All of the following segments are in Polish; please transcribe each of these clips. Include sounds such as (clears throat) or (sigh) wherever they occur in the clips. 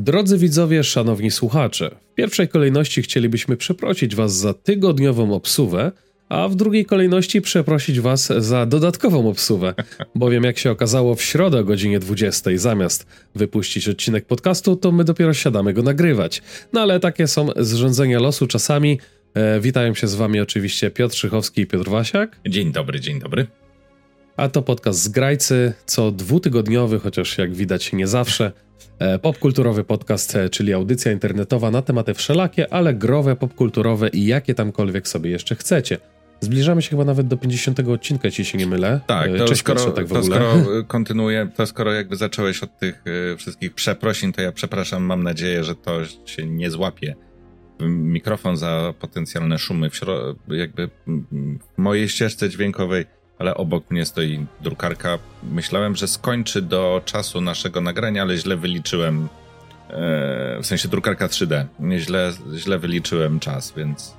Drodzy widzowie, szanowni słuchacze, w pierwszej kolejności chcielibyśmy przeprosić Was za tygodniową obsuwę, a w drugiej kolejności przeprosić Was za dodatkową obsuwę, (laughs) bowiem jak się okazało w środę o godzinie 20 zamiast wypuścić odcinek podcastu, to my dopiero siadamy go nagrywać. No ale takie są zrządzenia losu czasami. E, witają się z Wami oczywiście Piotr Szychowski i Piotr Wasiak. Dzień dobry, dzień dobry. A to podcast z Grajcy, co dwutygodniowy, chociaż jak widać nie zawsze. E, popkulturowy podcast, e, czyli audycja internetowa na tematy wszelakie, ale growe, popkulturowe i jakie tamkolwiek sobie jeszcze chcecie. Zbliżamy się chyba nawet do 50 odcinka, jeśli się nie mylę. Tak, E, to Cześć, skoro, Piotrze, tak w to ogóle. skoro (laughs) kontynuuję, to skoro jakby zacząłeś od tych wszystkich przeprosin, to ja przepraszam, mam nadzieję, że to się nie złapie. Mikrofon za potencjalne szumy w śro- jakby w mojej ścieżce dźwiękowej, ale obok mnie stoi drukarka. Myślałem, że skończy do czasu naszego nagrania, ale źle wyliczyłem, e, w sensie drukarka 3D, źle, źle wyliczyłem czas, więc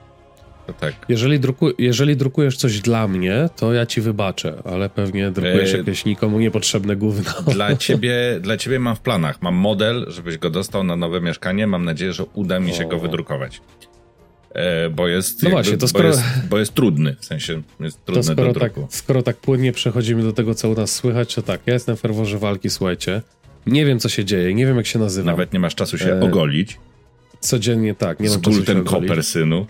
to tak. Jeżeli, druku, jeżeli drukujesz coś dla mnie, to ja ci wybaczę, ale pewnie drukujesz E, jakieś nikomu niepotrzebne gówno. (laughs) Dla (laughs) ciebie, dla ciebie mam w planach. Mam model, żebyś go dostał na nowe mieszkanie. Mam nadzieję, że uda mi się O. go wydrukować. E, bo jest. No jakby, właśnie, to bo, skoro- jest, bo jest trudny, w sensie jest To trudny skoro do tak, skoro tak płynnie przechodzimy do tego, co u nas słychać, to tak, ja jestem w ferworze walki, słuchajcie. Nie wiem, co się dzieje, nie wiem, jak się nazywam. Nawet nie masz czasu się E, ogolić. Codziennie tak, nie mam czasu się koper, synu.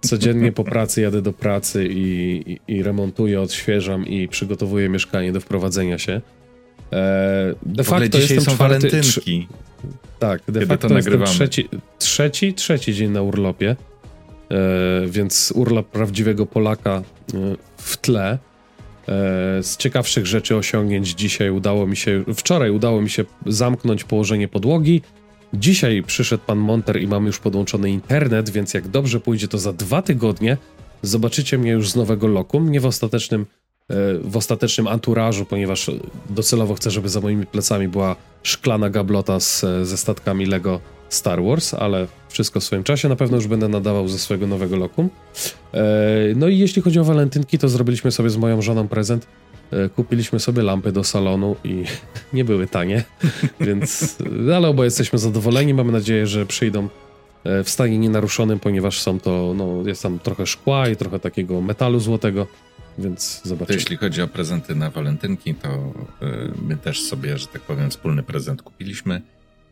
Codziennie po (laughs) pracy jadę do pracy i, i, i remontuję, odświeżam i przygotowuję mieszkanie do wprowadzenia się. E, de facto dzisiaj jestem są czwarty, walentynki. tak, de kiedy facto to jestem trzeci, trzeci, trzeci dzień na urlopie, e, więc urlop prawdziwego Polaka e, w tle. E, z ciekawszych rzeczy osiągnięć dzisiaj udało mi się, wczoraj udało mi się zamknąć położenie podłogi. Dzisiaj przyszedł pan Monter i mam już podłączony internet, więc jak dobrze pójdzie, to za dwa tygodnie zobaczycie mnie już z nowego lokum, nie w ostatecznym, w ostatecznym anturażu, ponieważ docelowo chcę, żeby za moimi plecami była szklana gablota z, ze statkami Lego Star Wars, ale wszystko w swoim czasie. Na pewno już będę nadawał ze swojego nowego lokum. E, No i jeśli chodzi o walentynki, to zrobiliśmy sobie z moją żoną prezent. E, Kupiliśmy sobie lampy do salonu i (laughs) nie były tanie, (laughs) więc ale oboje jesteśmy zadowoleni. Mamy nadzieję, że przyjdą e, w stanie nienaruszonym, ponieważ są to, no, jest tam trochę szkła i trochę takiego metalu złotego, więc To zobaczymy. jeśli chodzi o prezenty na walentynki, to y, my też sobie, że tak powiem, wspólny prezent kupiliśmy.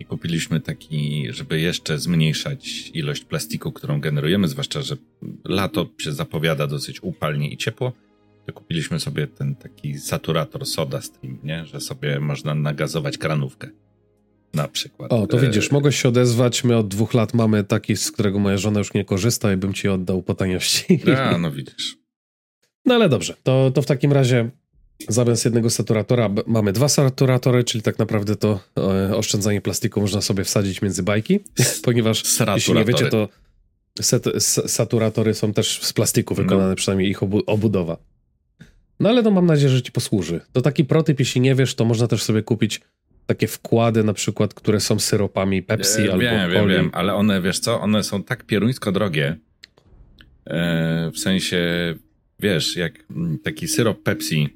I kupiliśmy taki, żeby jeszcze zmniejszać ilość plastiku, którą generujemy, zwłaszcza, że lato się zapowiada dosyć upalnie i ciepło. To kupiliśmy sobie ten taki saturator Soda Stream, nie? Że sobie można nagazować kranówkę. Na przykład. O, to E, widzisz, mogłeś się odezwać. My od dwóch lat mamy taki, z którego moja żona już nie korzysta i bym ci oddał po taniości. A, no widzisz. No ale dobrze, to, to w takim razie zamiast jednego saturatora mamy dwa saturatory, czyli tak naprawdę to e, oszczędzanie plastiku można sobie wsadzić między bajki, ponieważ jeśli nie wiecie, to set, saturatory są też z plastiku wykonane, No. przynajmniej ich obu, obudowa. No ale no mam nadzieję, że ci posłuży. To taki protyp, jeśli nie wiesz, to można też sobie kupić takie wkłady na przykład, które są syropami Pepsi E, albo Wiem, wiem, wiem, ale one, wiesz co, one są tak pieruńsko drogie, e, w sensie, wiesz, jak mm, taki syrop Pepsi,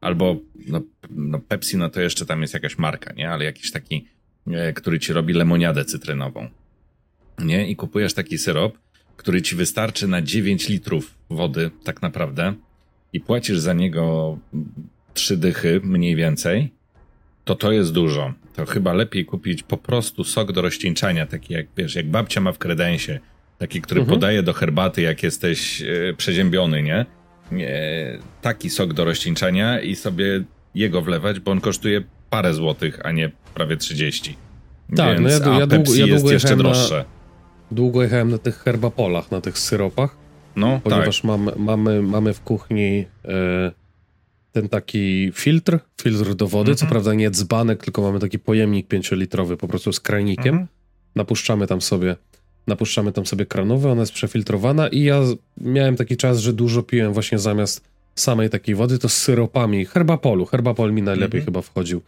albo no, no Pepsi, no to jeszcze tam jest jakaś marka, nie? Ale jakiś taki, e, który ci robi lemoniadę cytrynową, nie? I kupujesz taki syrop, który ci wystarczy na 9 litrów wody tak naprawdę i płacisz za niego trzy dychy mniej więcej, to to jest dużo. To chyba lepiej kupić po prostu sok do rozcieńczania, taki jak, wiesz, jak babcia ma w kredensie, taki, który Mhm. podaje do herbaty, jak jesteś e, przeziębiony, nie? Nie? Taki sok do rozcieńczania i sobie jego wlewać, bo on kosztuje parę złotych, a nie prawie 30. Tak, no Więc, ja- a ja długo- ja jest długo jeszcze jechałem na- droższe. Długo jechałem na tych herbapolach, na tych syropach. No, ponieważ tak. mamy, mamy, mamy w kuchni e, ten taki filtr, filtr do wody, co Mhm. prawda nie dzbanek, tylko mamy taki pojemnik pięciolitrowy po prostu z krajnikiem. Mhm. Napuszczamy tam sobie napuszczamy tam sobie kranówę, ona jest przefiltrowana i ja miałem taki czas, że dużo piłem właśnie zamiast samej takiej wody, to z syropami, herbapolu, herbapol mi najlepiej Mhm. chyba wchodził,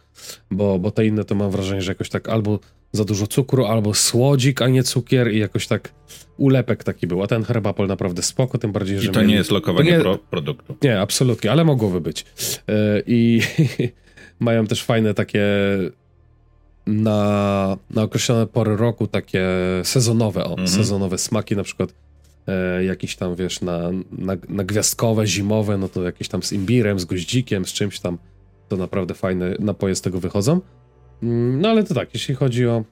bo, bo te inne to mam wrażenie, że jakoś tak albo za dużo cukru, albo słodzik, a nie cukier i jakoś tak ulepek taki był, a ten herbapol naprawdę spoko, tym bardziej, że I to nie jest lokowanie nie- pro, produktu. nie, absolutnie, ale mogłoby być. E, I (laughs) mają też fajne takie na, na określone pory roku takie sezonowe, o, mhm. sezonowe smaki, na przykład e, jakieś tam, wiesz, na, na, na gwiazdkowe, zimowe, no to jakieś tam z imbirem, z goździkiem, z czymś tam, to naprawdę fajne napoje z tego wychodzą. Mm, no ale to tak, jeśli chodzi o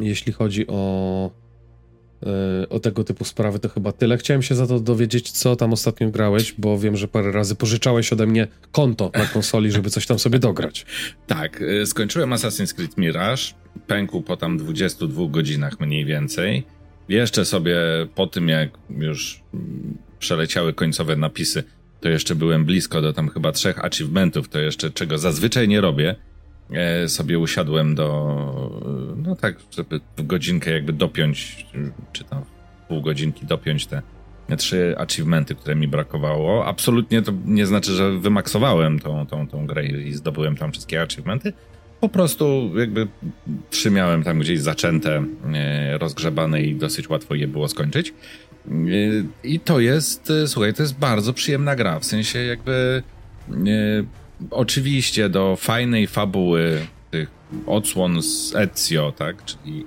jeśli chodzi o o tego typu sprawy to chyba tyle. Chciałem się za to dowiedzieć, co tam ostatnio grałeś, bo wiem, że parę razy pożyczałeś ode mnie konto na konsoli, żeby coś tam sobie dograć. (laughs) Tak, e, skończyłem Assassin's Creed Mirage, pękł po tam 22 godzinach mniej więcej. Jeszcze sobie po tym, jak już przeleciały końcowe napisy, to jeszcze byłem blisko do tam chyba trzech achievementów, to jeszcze czego zazwyczaj nie robię, E, sobie usiadłem do, no tak, żeby w godzinkę jakby dopiąć, czy tam pół godzinki dopiąć te trzy achievementy, które mi brakowało. Absolutnie to nie znaczy, że wymaksowałem tą, tą, tą grę i zdobyłem tam wszystkie achievementy. Po prostu jakby trzy miałem tam gdzieś zaczęte, e, rozgrzebane i dosyć łatwo je było skończyć. E, I to jest, słuchaj, to jest bardzo przyjemna gra, w sensie jakby oczywiście do fajnej fabuły tych odsłon z Ezio, tak, czyli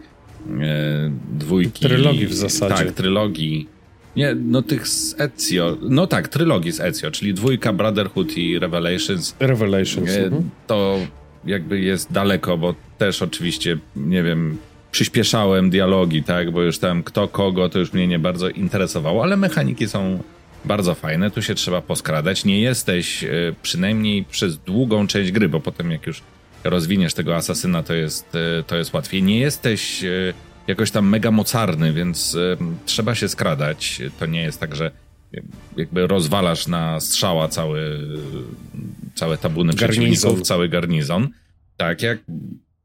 e, dwójki. Trylogii w zasadzie. Tak, trylogii. Nie, no tych z Ezio. No tak, trylogii z Ezio, czyli dwójka Brotherhood i Revelations. Revelations. E, mhm. to jakby jest daleko, bo też oczywiście, nie wiem, przyspieszałem dialogi, tak, bo już tam kto kogo, to już mnie nie bardzo interesowało, ale mechaniki są bardzo fajne, tu się trzeba poskradać. Nie jesteś e, przynajmniej przez długą część gry, bo potem jak już rozwiniesz tego asasyna, to jest, e, to jest łatwiej. Nie jesteś e, jakoś tam mega mocarny, więc trzeba się skradać. To nie jest tak, że jakby rozwalasz na strzała cały, całe tabuny garnizon. przeciwników, cały garnizon. Tak, jak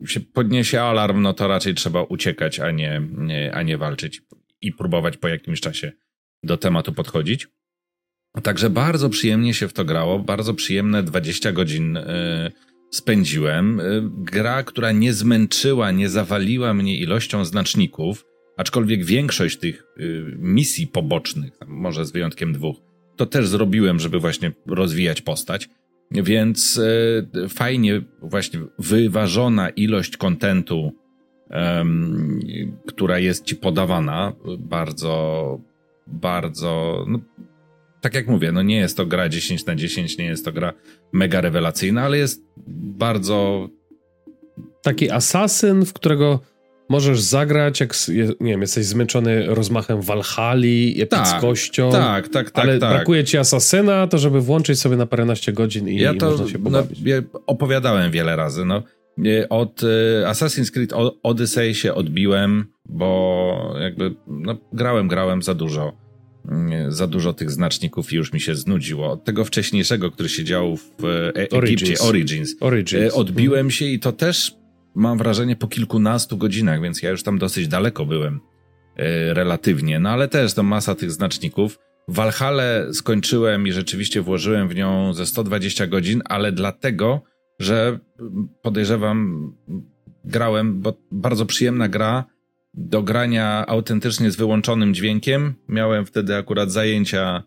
się podniesie alarm, no to raczej trzeba uciekać, a nie, nie, a nie walczyć i próbować po jakimś czasie do tematu podchodzić. Także bardzo przyjemnie się w to grało, bardzo przyjemne 20 godzin y, spędziłem. Y, gra, która nie zmęczyła, nie zawaliła mnie ilością znaczników, aczkolwiek większość tych y, misji pobocznych, może z wyjątkiem dwóch, to też zrobiłem, żeby właśnie rozwijać postać. Więc fajnie właśnie wyważona ilość kontentu, która jest ci podawana, bardzo, bardzo, no, tak jak mówię, no nie jest to gra 10 na 10, nie jest to gra mega rewelacyjna, ale jest bardzo. Taki asasyn, w którego możesz zagrać, jak nie wiem, jesteś zmęczony rozmachem Walhali, epickością. Tak, tak, tak. tak ale tak. brakuje ci asasyna, to żeby włączyć sobie na paręnaście godzin i, ja to, można się pobawić. No, ja opowiadałem wiele razy, no. Od y, Assassin's Creed Odyssey się odbiłem, bo jakby no, grałem, grałem za dużo za dużo tych znaczników i już mi się znudziło. Od tego wcześniejszego, który się działo w e Origins, Origins, e, odbiłem się i to też mam wrażenie po kilkunastu godzinach, więc ja już tam dosyć daleko byłem e, relatywnie, no ale też to masa tych znaczników. Walhale skończyłem i rzeczywiście włożyłem w nią ze 120 godzin, ale dlatego, że podejrzewam, grałem, bo bardzo przyjemna gra, do grania autentycznie z wyłączonym dźwiękiem. Miałem wtedy akurat zajęcia,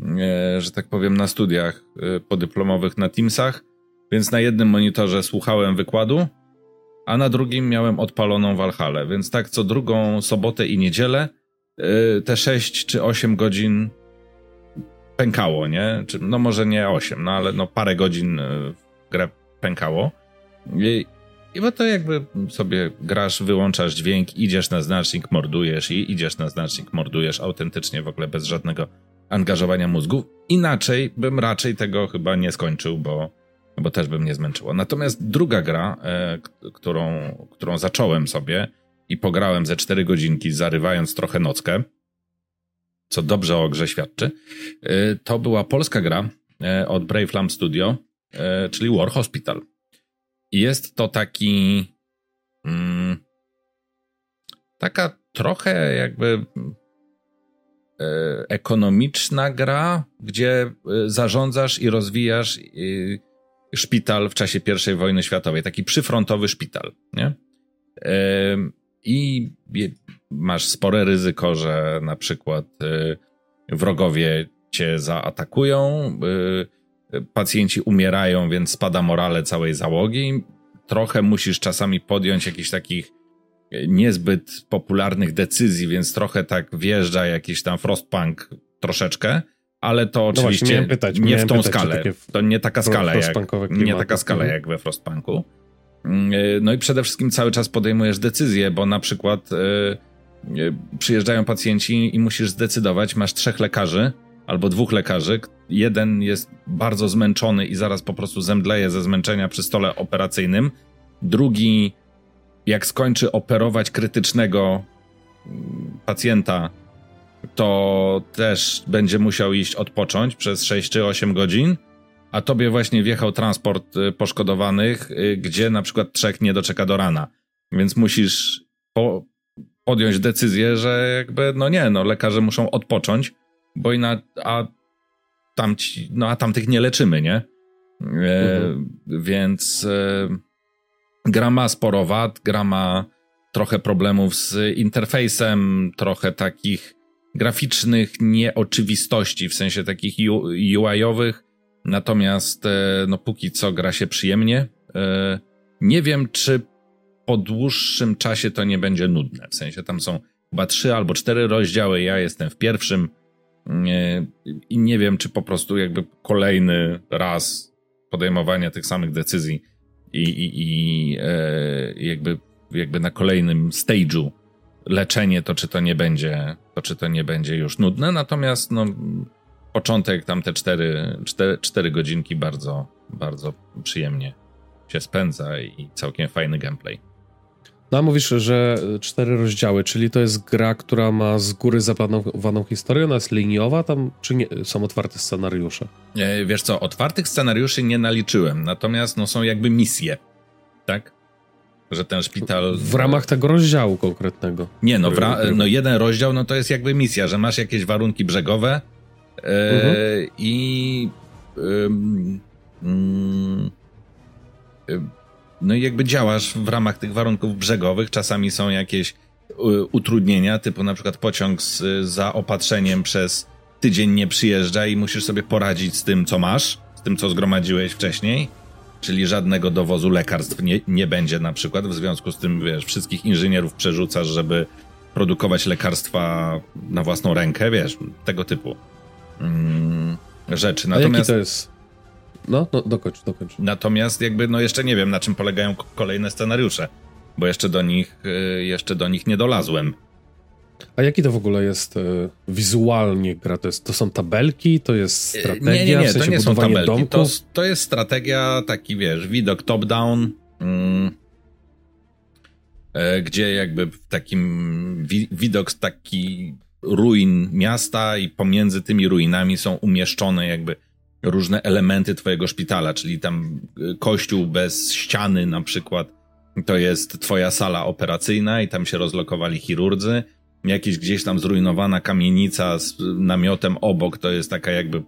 e, że tak powiem, na studiach e, podyplomowych na Teamsach, więc na jednym monitorze słuchałem wykładu, a na drugim miałem odpaloną Walhalę, więc tak co drugą sobotę i niedzielę e, te 6 czy 8 godzin pękało, nie? No może nie 8, no ale no parę godzin w grę pękało. I, bo to jakby sobie grasz, wyłączasz dźwięk, idziesz na znacznik, mordujesz i idziesz na znacznik, mordujesz autentycznie w ogóle bez żadnego angażowania mózgu. Inaczej bym raczej tego chyba nie skończył, bo, bo też bym nie zmęczyło. Natomiast druga gra, e, którą, którą zacząłem sobie i pograłem ze 4 godzinki, zarywając trochę nockę, co dobrze o grze świadczy, e, to była polska gra e, od Brave Lamp Studio, e, czyli War Hospital. Jest to taki. Mm, taka trochę jakby e, ekonomiczna gra, gdzie e, zarządzasz i rozwijasz e, szpital w czasie I wojny światowej. Taki przyfrontowy szpital, nie? I masz spore ryzyko, że na przykład wrogowie cię zaatakują. E, pacjenci umierają, więc spada morale całej załogi. trochę musisz czasami podjąć jakichś takich niezbyt popularnych decyzji, więc trochę tak wjeżdża jakiś tam Frostpunk troszeczkę, ale to no oczywiście właśnie, pytać, nie w tą pytać, skalę. To nie taka skala jak, nie taka skala mhm. jak we Frostpunku. Mm, y, no i przede wszystkim cały czas podejmujesz decyzje, bo na przykład yy, przyjeżdżają pacjenci i musisz zdecydować, masz trzech lekarzy albo dwóch lekarzy. Jeden jest bardzo zmęczony i zaraz po prostu zemdleje ze zmęczenia przy stole operacyjnym. Drugi, jak skończy operować krytycznego mm, pacjenta, to też będzie musiał iść odpocząć przez 6 czy 8 godzin, a tobie właśnie wjechał transport y, poszkodowanych, y, gdzie na przykład trzech nie doczeka do rana. Więc musisz po, podjąć decyzję, że jakby, no nie, no lekarze muszą odpocząć, bo ina, a tamci, no a tamtych nie leczymy, nie? E, mhm. Więc e, gra ma sporo wad, gra ma trochę problemów z interfejsem, trochę takich graficznych nieoczywistości, w sensie takich UI-owych, natomiast e, no póki co gra się przyjemnie. E, nie wiem, czy po dłuższym czasie to nie będzie nudne, w sensie tam są chyba trzy albo cztery rozdziały, ja jestem w pierwszym i nie wiem, czy po prostu jakby kolejny raz podejmowania tych samych decyzji i, i, i jakby, jakby na kolejnym stage'u leczenie, to czy to nie będzie, to czy to nie będzie już nudne. Natomiast no, początek, tam te cztery, cztery, cztery godzinki bardzo, bardzo przyjemnie się spędza i całkiem fajny gameplay. No a mówisz, że cztery rozdziały, czyli to jest gra, która ma z góry zaplanowaną historię, ona jest liniowa, tam czy nie, są otwarte scenariusze? E, wiesz co, otwartych scenariuszy nie naliczyłem, natomiast no, są jakby misje, tak? że ten szpital... W ramach tego rozdziału konkretnego. Nie, no, ra... no jeden rozdział, no to jest jakby misja, że masz jakieś warunki brzegowe e, mhm. i no i jakby działasz w ramach tych warunków brzegowych. Czasami są jakieś utrudnienia, typu na przykład pociąg z zaopatrzeniem przez tydzień nie przyjeżdża i musisz sobie poradzić z tym, co masz, z tym, co zgromadziłeś wcześniej czyli żadnego dowozu lekarstw nie, nie będzie na przykład. W związku z tym, wiesz, wszystkich inżynierów przerzucasz, żeby produkować lekarstwa na własną rękę, wiesz, tego typu mm, rzeczy. Natomiast, A jaki to jest? No, no dokończ, dokończ. Natomiast jakby, no jeszcze nie wiem, na czym polegają kolejne scenariusze, bo jeszcze do nich, y, jeszcze do nich nie dolazłem. A jaki to w ogóle jest e, wizualnie gra? To, jest, to są tabelki, to jest strategia, nie, nie, nie, w sensie to nie są tabelki. To, to, jest strategia, taki wiesz, widok top-down, mm, gdzie jakby w takim wi widok taki ruin miasta i pomiędzy tymi ruinami są umieszczone jakby różne elementy twojego szpitala, czyli tam e, kościół bez ściany na przykład, to jest twoja sala operacyjna i tam się rozlokowali chirurdzy, jakieś gdzieś tam zrujnowana kamienica z namiotem obok, to jest taka jakby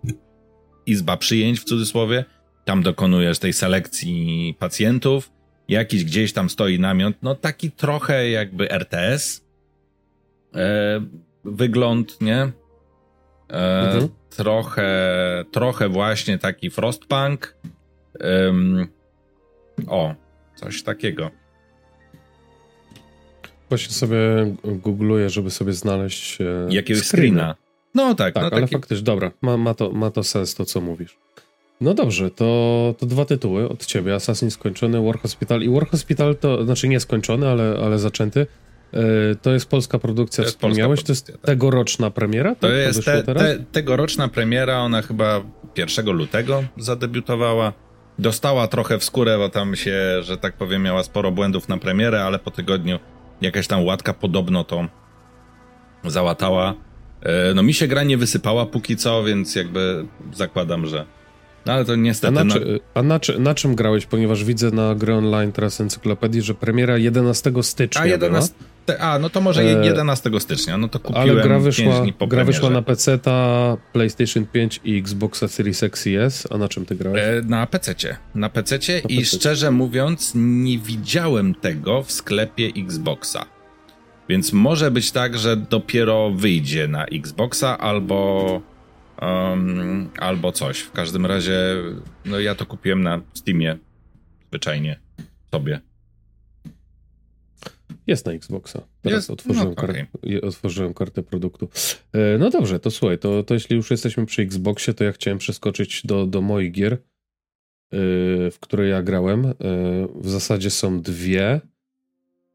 izba przyjęć w cudzysłowie. Tam dokonujesz tej selekcji pacjentów. Jakiś gdzieś tam stoi namiot, no taki trochę jakby RTS. E, wygląd, nie? E, mhm. Trochę, trochę właśnie taki Frostpunk. o, coś takiego. Właśnie sobie googluję, żeby sobie znaleźć e, jakiegoś screena. screena. No tak, tak no ale taki... faktycznie, dobra, ma, ma, to, ma to sens to, co mówisz. No dobrze, to, to dwa tytuły od ciebie. Assassin skończony, War Hospital i War Hospital to, znaczy nie skończony, ale, ale zaczęty. E, to jest polska produkcja, to jest wspomniałeś, polska produkcja, to jest tak. tegoroczna premiera? To tak? jest te, te, tegoroczna premiera, ona chyba 1 lutego zadebiutowała. Dostała trochę w skórę, bo tam się, że tak powiem, miała sporo błędów na premierę, ale po tygodniu jakaś tam łatka podobno to załatała. E, no mi się gra nie wysypała póki co, więc jakby zakładam, że... No ale to niestety... A, na, czy, a na, czy, na czym grałeś? Ponieważ widzę na gry online teraz encyklopedii, że premiera 11 stycznia A, 11... A, no to może 11 e, stycznia, no to kupiłem Ale gra wyszła, gra wyszła na PC, ta PlayStation 5 i Xboxa Series X i S, a na czym ty grałeś? E, na PC. Na PC i szczerze mówiąc nie widziałem tego w sklepie Xboxa. Więc może być tak, że dopiero wyjdzie na Xboxa albo um, albo coś. W każdym razie no ja to kupiłem na Steamie zwyczajnie tobie? Jest na Xboxa. Teraz Jest? Otworzyłem, No, kar- okej. je- otworzyłem kartę produktu. E, No dobrze, to słuchaj, to, to jeśli już jesteśmy przy Xboxie, to ja chciałem przeskoczyć do, do moich gier, e, w które ja grałem. E, W zasadzie są dwie.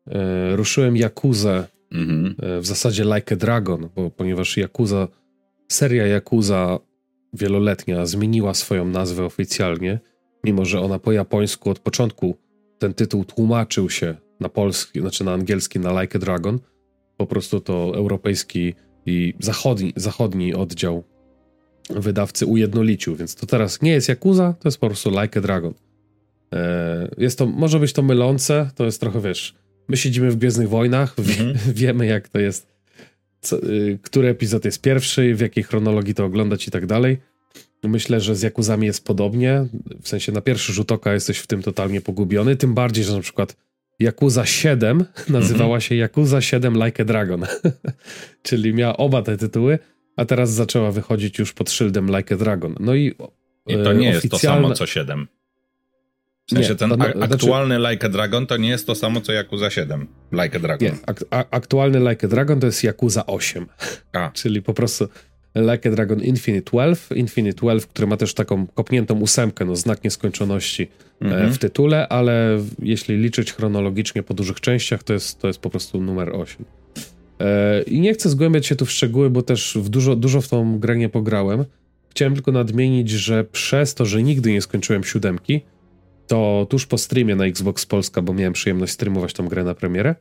E, Ruszyłem Yakuzę Mhm. e, w zasadzie Like a Dragon, bo ponieważ Yakuza, seria Yakuza wieloletnia zmieniła swoją nazwę oficjalnie, mimo że ona po japońsku od początku ten tytuł tłumaczył się na polski, znaczy na angielski na Like a Dragon. Po prostu to europejski i zachodni, zachodni oddział wydawcy ujednolicił, więc to teraz nie jest Yakuza, to jest po prostu Like a Dragon. E, Jest to, może być to mylące, to jest trochę, wiesz, my siedzimy w Gwiezdnych Wojnach, wie, Mhm. (laughs) wiemy jak to jest, co, y, który epizod jest pierwszy, w jakiej chronologii to oglądać i tak dalej. Myślę, że z Jakuzami jest podobnie, w sensie na pierwszy rzut oka jesteś w tym totalnie pogubiony, tym bardziej, że na przykład Yakuza 7 (laughs) nazywała się Yakuza 7 Like a Dragon, (laughs) czyli miała oba te tytuły, a teraz zaczęła wychodzić już pod szyldem Like a Dragon. No i I to e, nie jest to oficjalna- samo co 7. W sensie Nie, ten to a- znaczy- aktualny Like a Dragon to nie jest to samo co Yakuza 7. Like a Dragon. Nie, ak- a- aktualny Like a Dragon to jest Yakuza 8. A. (laughs) Czyli po prostu Like a Dragon Infinite 12. Infinite 12, który ma też taką kopniętą ósemkę, no znak nieskończoności e, Mhm. w tytule, ale jeśli liczyć chronologicznie po dużych częściach, to jest, to jest po prostu numer 8. E, I nie chcę zgłębiać się tu w szczegóły, bo też w dużo, dużo w tą grę nie pograłem. Chciałem tylko nadmienić, że przez to, że nigdy nie skończyłem siódemki, to tuż po streamie na Xbox Polska, bo miałem przyjemność streamować tą grę na premierę,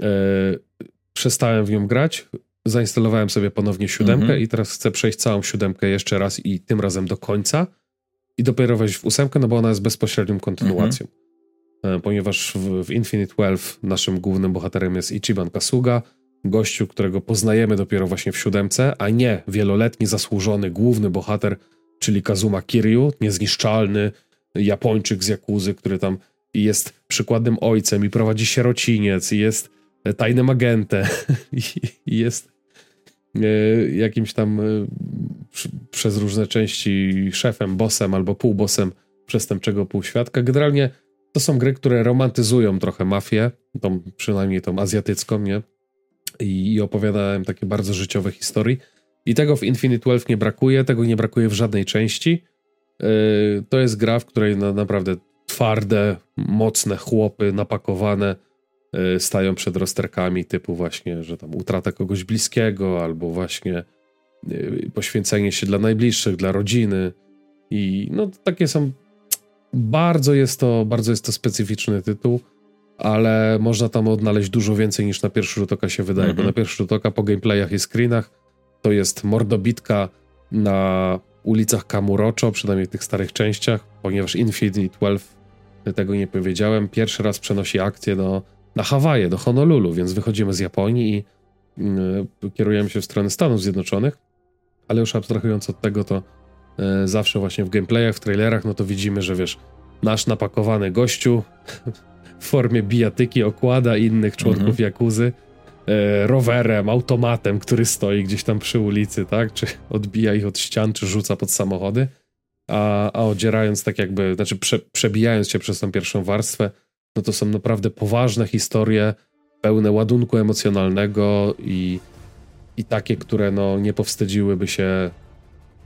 e, przestałem w nią grać, zainstalowałem sobie ponownie siódemkę Mhm. i teraz chcę przejść całą siódemkę jeszcze raz i tym razem do końca i dopiero wejść w ósemkę, no bo ona jest bezpośrednią kontynuacją. E, Ponieważ w, w Infinite Wealth naszym głównym bohaterem jest Ichiban Kasuga, gościu, którego poznajemy dopiero właśnie w siódemce, a nie wieloletni zasłużony główny bohater, czyli Kazuma Kiryu, niezniszczalny Japończyk z Jakuzy, który tam jest przykładnym ojcem i prowadzi sierociniec i jest e, tajnym agentem (laughs) i, jest jakimś tam e, przez różne części szefem, bossem albo półbossem przestępczego półświadka. Generalnie to są gry, które romantyzują trochę mafię, tą, przynajmniej tą azjatycką, nie? I, I opowiadałem takie bardzo życiowe historii. I tego w Infinite Wealth nie brakuje, tego nie brakuje w żadnej części. Yy, to jest gra, w której na, naprawdę twarde, mocne chłopy, napakowane, stają przed rozterkami typu właśnie, że tam utrata kogoś bliskiego, albo właśnie yy, poświęcenie się dla najbliższych, dla rodziny. I no takie są. Bardzo jest to, bardzo jest to specyficzny tytuł, ale można tam odnaleźć dużo więcej niż na pierwszy rzut oka się wydaje, Mhm. bo na pierwszy rzut oka po gameplayach i screenach to jest mordobitka na ulicach Kamurocho, przynajmniej w tych starych częściach, ponieważ Infinite Wealth, tego nie powiedziałem, pierwszy raz przenosi akcję do, na Hawaje, do Honolulu, więc wychodzimy z Japonii i y, kierujemy się w stronę Stanów Zjednoczonych, ale już abstrahując od tego, to y, zawsze właśnie w gameplayach, w trailerach, no to widzimy, że wiesz, nasz napakowany gościu (laughs) w formie bijatyki okłada innych członków Mhm. Jakuzy e, rowerem, automatem, który stoi gdzieś tam przy ulicy, tak? Czy odbija ich od ścian, czy rzuca pod samochody. A, a odzierając tak jakby, znaczy prze, przebijając się przez tą pierwszą warstwę, no to są naprawdę poważne historie, pełne ładunku emocjonalnego i, i takie, które no nie powstydziłyby się,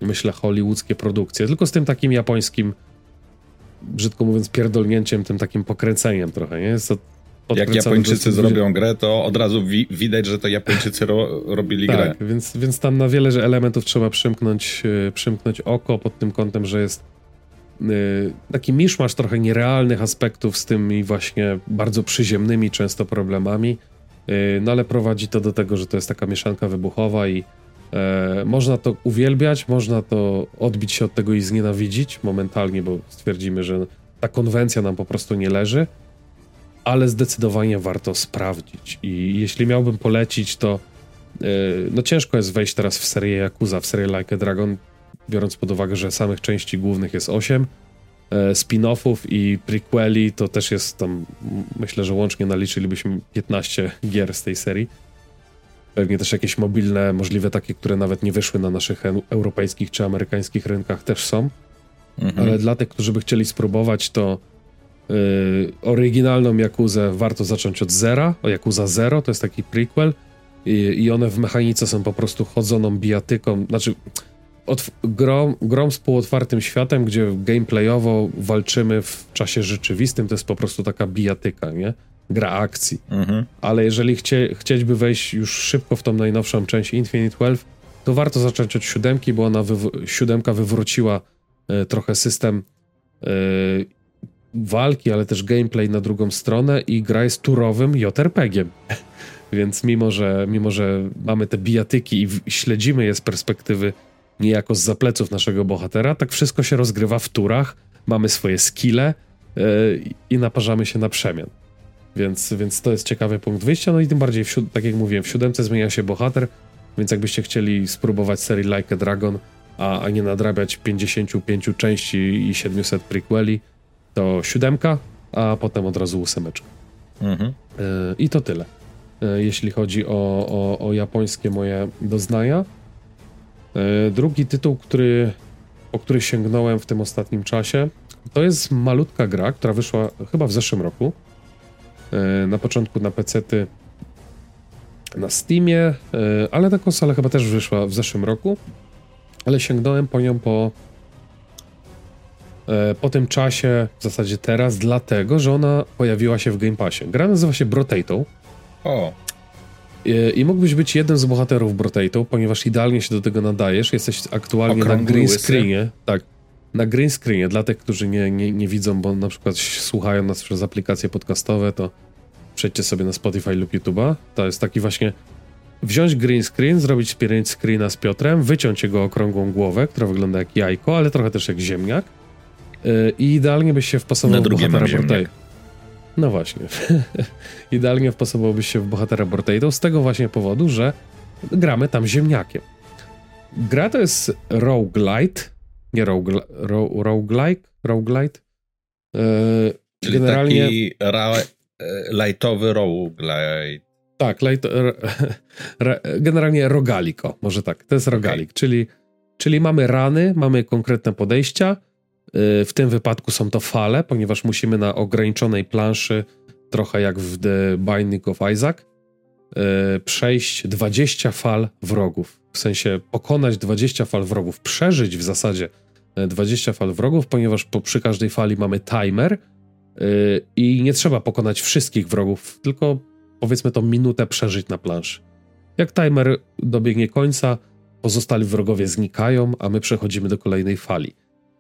myślę, hollywoodzkie produkcje, tylko z tym takim japońskim, brzydko mówiąc, pierdolnięciem, tym takim pokręceniem trochę, nie? Jest to Jak Japończycy zrobią grę, to od razu wi widać, że to Japończycy ro robili grę. Tak, więc, więc tam na wiele że elementów trzeba przymknąć, e, przymknąć oko pod tym kątem, że jest taki miszmasz trochę nierealnych aspektów z tymi właśnie bardzo przyziemnymi często problemami, e, no ale prowadzi to do tego, że to jest taka mieszanka wybuchowa i e, można to uwielbiać, można to odbić się od tego i znienawidzić momentalnie, bo stwierdzimy, że ta konwencja nam po prostu nie leży, ale zdecydowanie warto sprawdzić. I jeśli miałbym polecić, to Yy, No ciężko jest wejść teraz w serię Yakuza, w serię Like a Dragon, biorąc pod uwagę, że samych części głównych jest 8, e, spin-offów i prequeli to też jest tam, myślę, że łącznie naliczylibyśmy 15 gier z tej serii. Pewnie też jakieś mobilne, możliwe takie, które nawet nie wyszły na naszych europejskich czy amerykańskich rynkach też są. Mhm. Ale dla tych, którzy by chcieli spróbować, to Yy, oryginalną Jakuzę warto zacząć od zera, o Jakuza Zero, to jest taki prequel i, i one w mechanice są po prostu chodzoną bijatyką, znaczy grom, grom z półotwartym światem, gdzie gameplayowo walczymy w czasie rzeczywistym, to jest po prostu taka bijatyka, nie? Gra akcji. Mhm. Ale jeżeli chcie, chcieć by wejść już szybko w tą najnowszą część Infinite Wealth, to warto zacząć od siódemki, bo ona wyw siódemka wywróciła e, trochę system e, walki, ale też gameplay na drugą stronę i gra jest turowym JRPG-iem. (laughs) Więc mimo że, mimo, że mamy te bijatyki i śledzimy je z perspektywy niejako z zapleców naszego bohatera, tak wszystko się rozgrywa w turach, mamy swoje skille yy, i naparzamy się na przemian. Więc, więc to jest ciekawy punkt wyjścia, no i tym bardziej, w, tak jak mówiłem, w siódemce zmienia się bohater, więc jakbyście chcieli spróbować serii Like a Dragon, a, a nie nadrabiać 55 części i 700 prequeli, to siódemka, a potem od razu ósemeczka. Mhm. Yy, I to tyle, yy, jeśli chodzi o, o, o japońskie moje doznania. E, drugi tytuł, który, po który sięgnąłem w tym ostatnim czasie, to jest malutka gra, która wyszła chyba w zeszłym roku. E, na początku na PC-ty na Steamie, e, ale na konsolę chyba też wyszła w zeszłym roku. Ale sięgnąłem po nią po, po tym czasie, w zasadzie teraz, dlatego, że ona pojawiła się w Game Passie. Gra nazywa się Brotato. O. I mógłbyś być jednym z bohaterów Brotato, ponieważ idealnie się do tego nadajesz. Jesteś aktualnie Okrągły na green screenie. Tak, na green screenie. Dla tych, którzy nie, nie, nie widzą, bo na przykład słuchają nas przez aplikacje podcastowe, to przejdźcie sobie na Spotify lub YouTube'a. To jest taki właśnie wziąć green screen, zrobić print screena z Piotrem, wyciąć jego okrągłą głowę, która wygląda jak jajko, ale trochę też jak ziemniak. Y, I idealnie byś się wpasował w bohatera Brotato. No właśnie. (laughs) Idealnie wpasowałbyś się w bohatera Bortado z tego właśnie powodu, że gramy tam ziemniakiem. Gra to jest roguelite, nie rogue, ro, roguelike, roguelite. Yy, Czyli generalnie... taki ra, e, lightowy roguelite. Tak, light, generalnie rogaliko, może tak, to jest rogalik, okay. czyli, czyli mamy rany, mamy konkretne podejścia, w tym wypadku są to fale, ponieważ musimy na ograniczonej planszy, trochę jak w The Binding of Isaac, e, przejść 20 fal wrogów. W sensie pokonać 20 fal wrogów, przeżyć w zasadzie 20 e, fal wrogów, ponieważ po, przy każdej fali mamy timer i nie trzeba pokonać wszystkich wrogów, tylko powiedzmy to minutę przeżyć na planszy. Jak timer dobiegnie końca, pozostali wrogowie znikają, a my przechodzimy do kolejnej fali.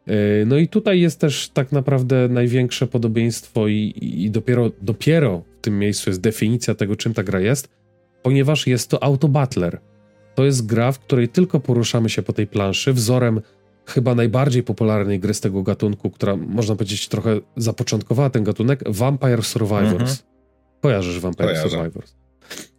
E, no i tutaj jest też tak naprawdę największe podobieństwo i, i, dopiero, dopiero w tym miejscu jest definicja tego, czym ta gra jest, ponieważ jest to autobatler. To jest gra, w której tylko poruszamy się po tej planszy, wzorem chyba najbardziej popularnej gry z tego gatunku, która można powiedzieć trochę zapoczątkowała ten gatunek, Vampire Survivors. Mhm. Kojarzysz Vampire Kojarzę. Survivors?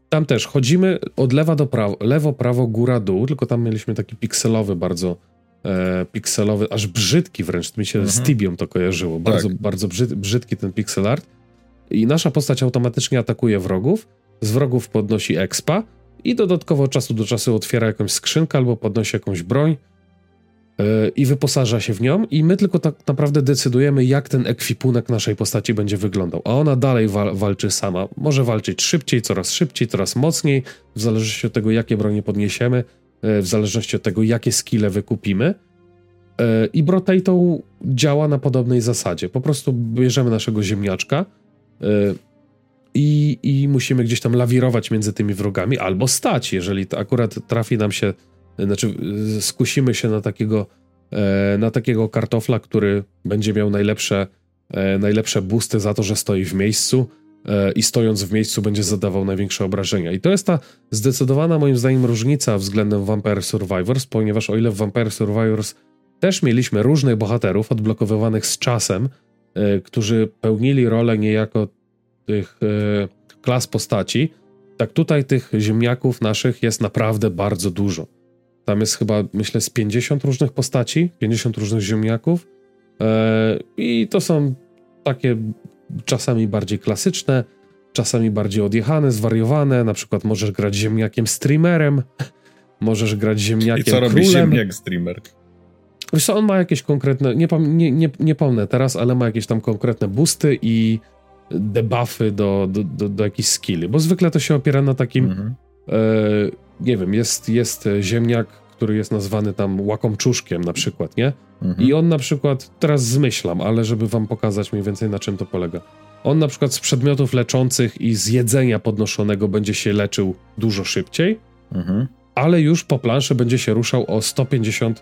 Tam też chodzimy od lewa do prawo, lewo, prawo, góra, dół, tylko tam mieliśmy taki pikselowy bardzo e, pikselowy, aż brzydki wręcz, mi się mhm. z Tibią to kojarzyło. Bardzo, tak. bardzo brzydki ten pixel art. I nasza postać automatycznie atakuje wrogów, z wrogów podnosi expa i dodatkowo od czasu do czasu otwiera jakąś skrzynkę albo podnosi jakąś broń yy, i wyposaża się w nią i my tylko tak naprawdę decydujemy, jak ten ekwipunek naszej postaci będzie wyglądał. A ona dalej wal walczy sama. Może walczyć szybciej, coraz szybciej, coraz mocniej, w zależności od tego, jakie bronie podniesiemy. E, w zależności od tego, jakie skille wykupimy. E, I Brotato działa na podobnej zasadzie. Po prostu bierzemy naszego ziemniaczka e, i, i musimy gdzieś tam lawirować między tymi wrogami, albo stać, jeżeli akurat trafi nam się, znaczy skusimy się na takiego, na takiego kartofla, który będzie miał najlepsze, najlepsze boosty za to, że stoi w miejscu i stojąc w miejscu będzie zadawał największe obrażenia. I to jest ta zdecydowana moim zdaniem różnica względem Vampire Survivors, ponieważ o ile w Vampire Survivors też mieliśmy różnych bohaterów odblokowywanych z czasem, e, którzy pełnili rolę niejako tych e, klas postaci, tak tutaj tych ziemniaków naszych jest naprawdę bardzo dużo. Tam jest chyba, myślę, z 50 różnych postaci, 50 różnych ziemniaków. I to są takie czasami bardziej klasyczne, czasami bardziej odjechane, zwariowane. Na przykład możesz grać ziemniakiem streamerem, możesz grać ziemniakiem I co robi ziemniak streamer? Wiesz co, on ma jakieś konkretne, nie, nie, nie, nie pomnę teraz, ale ma jakieś tam konkretne boosty i debuffy do, do, do, do jakichś skilli, bo zwykle to się opiera na takim, mhm. e, nie wiem, jest, jest ziemniak, który jest nazwany tam łakomczuszkiem na przykład, nie? Mhm. I on na przykład, teraz zmyślam, ale żeby wam pokazać mniej więcej na czym to polega. On na przykład z przedmiotów leczących i z jedzenia podnoszonego będzie się leczył dużo szybciej, mhm. ale już po planszy będzie się ruszał o 150%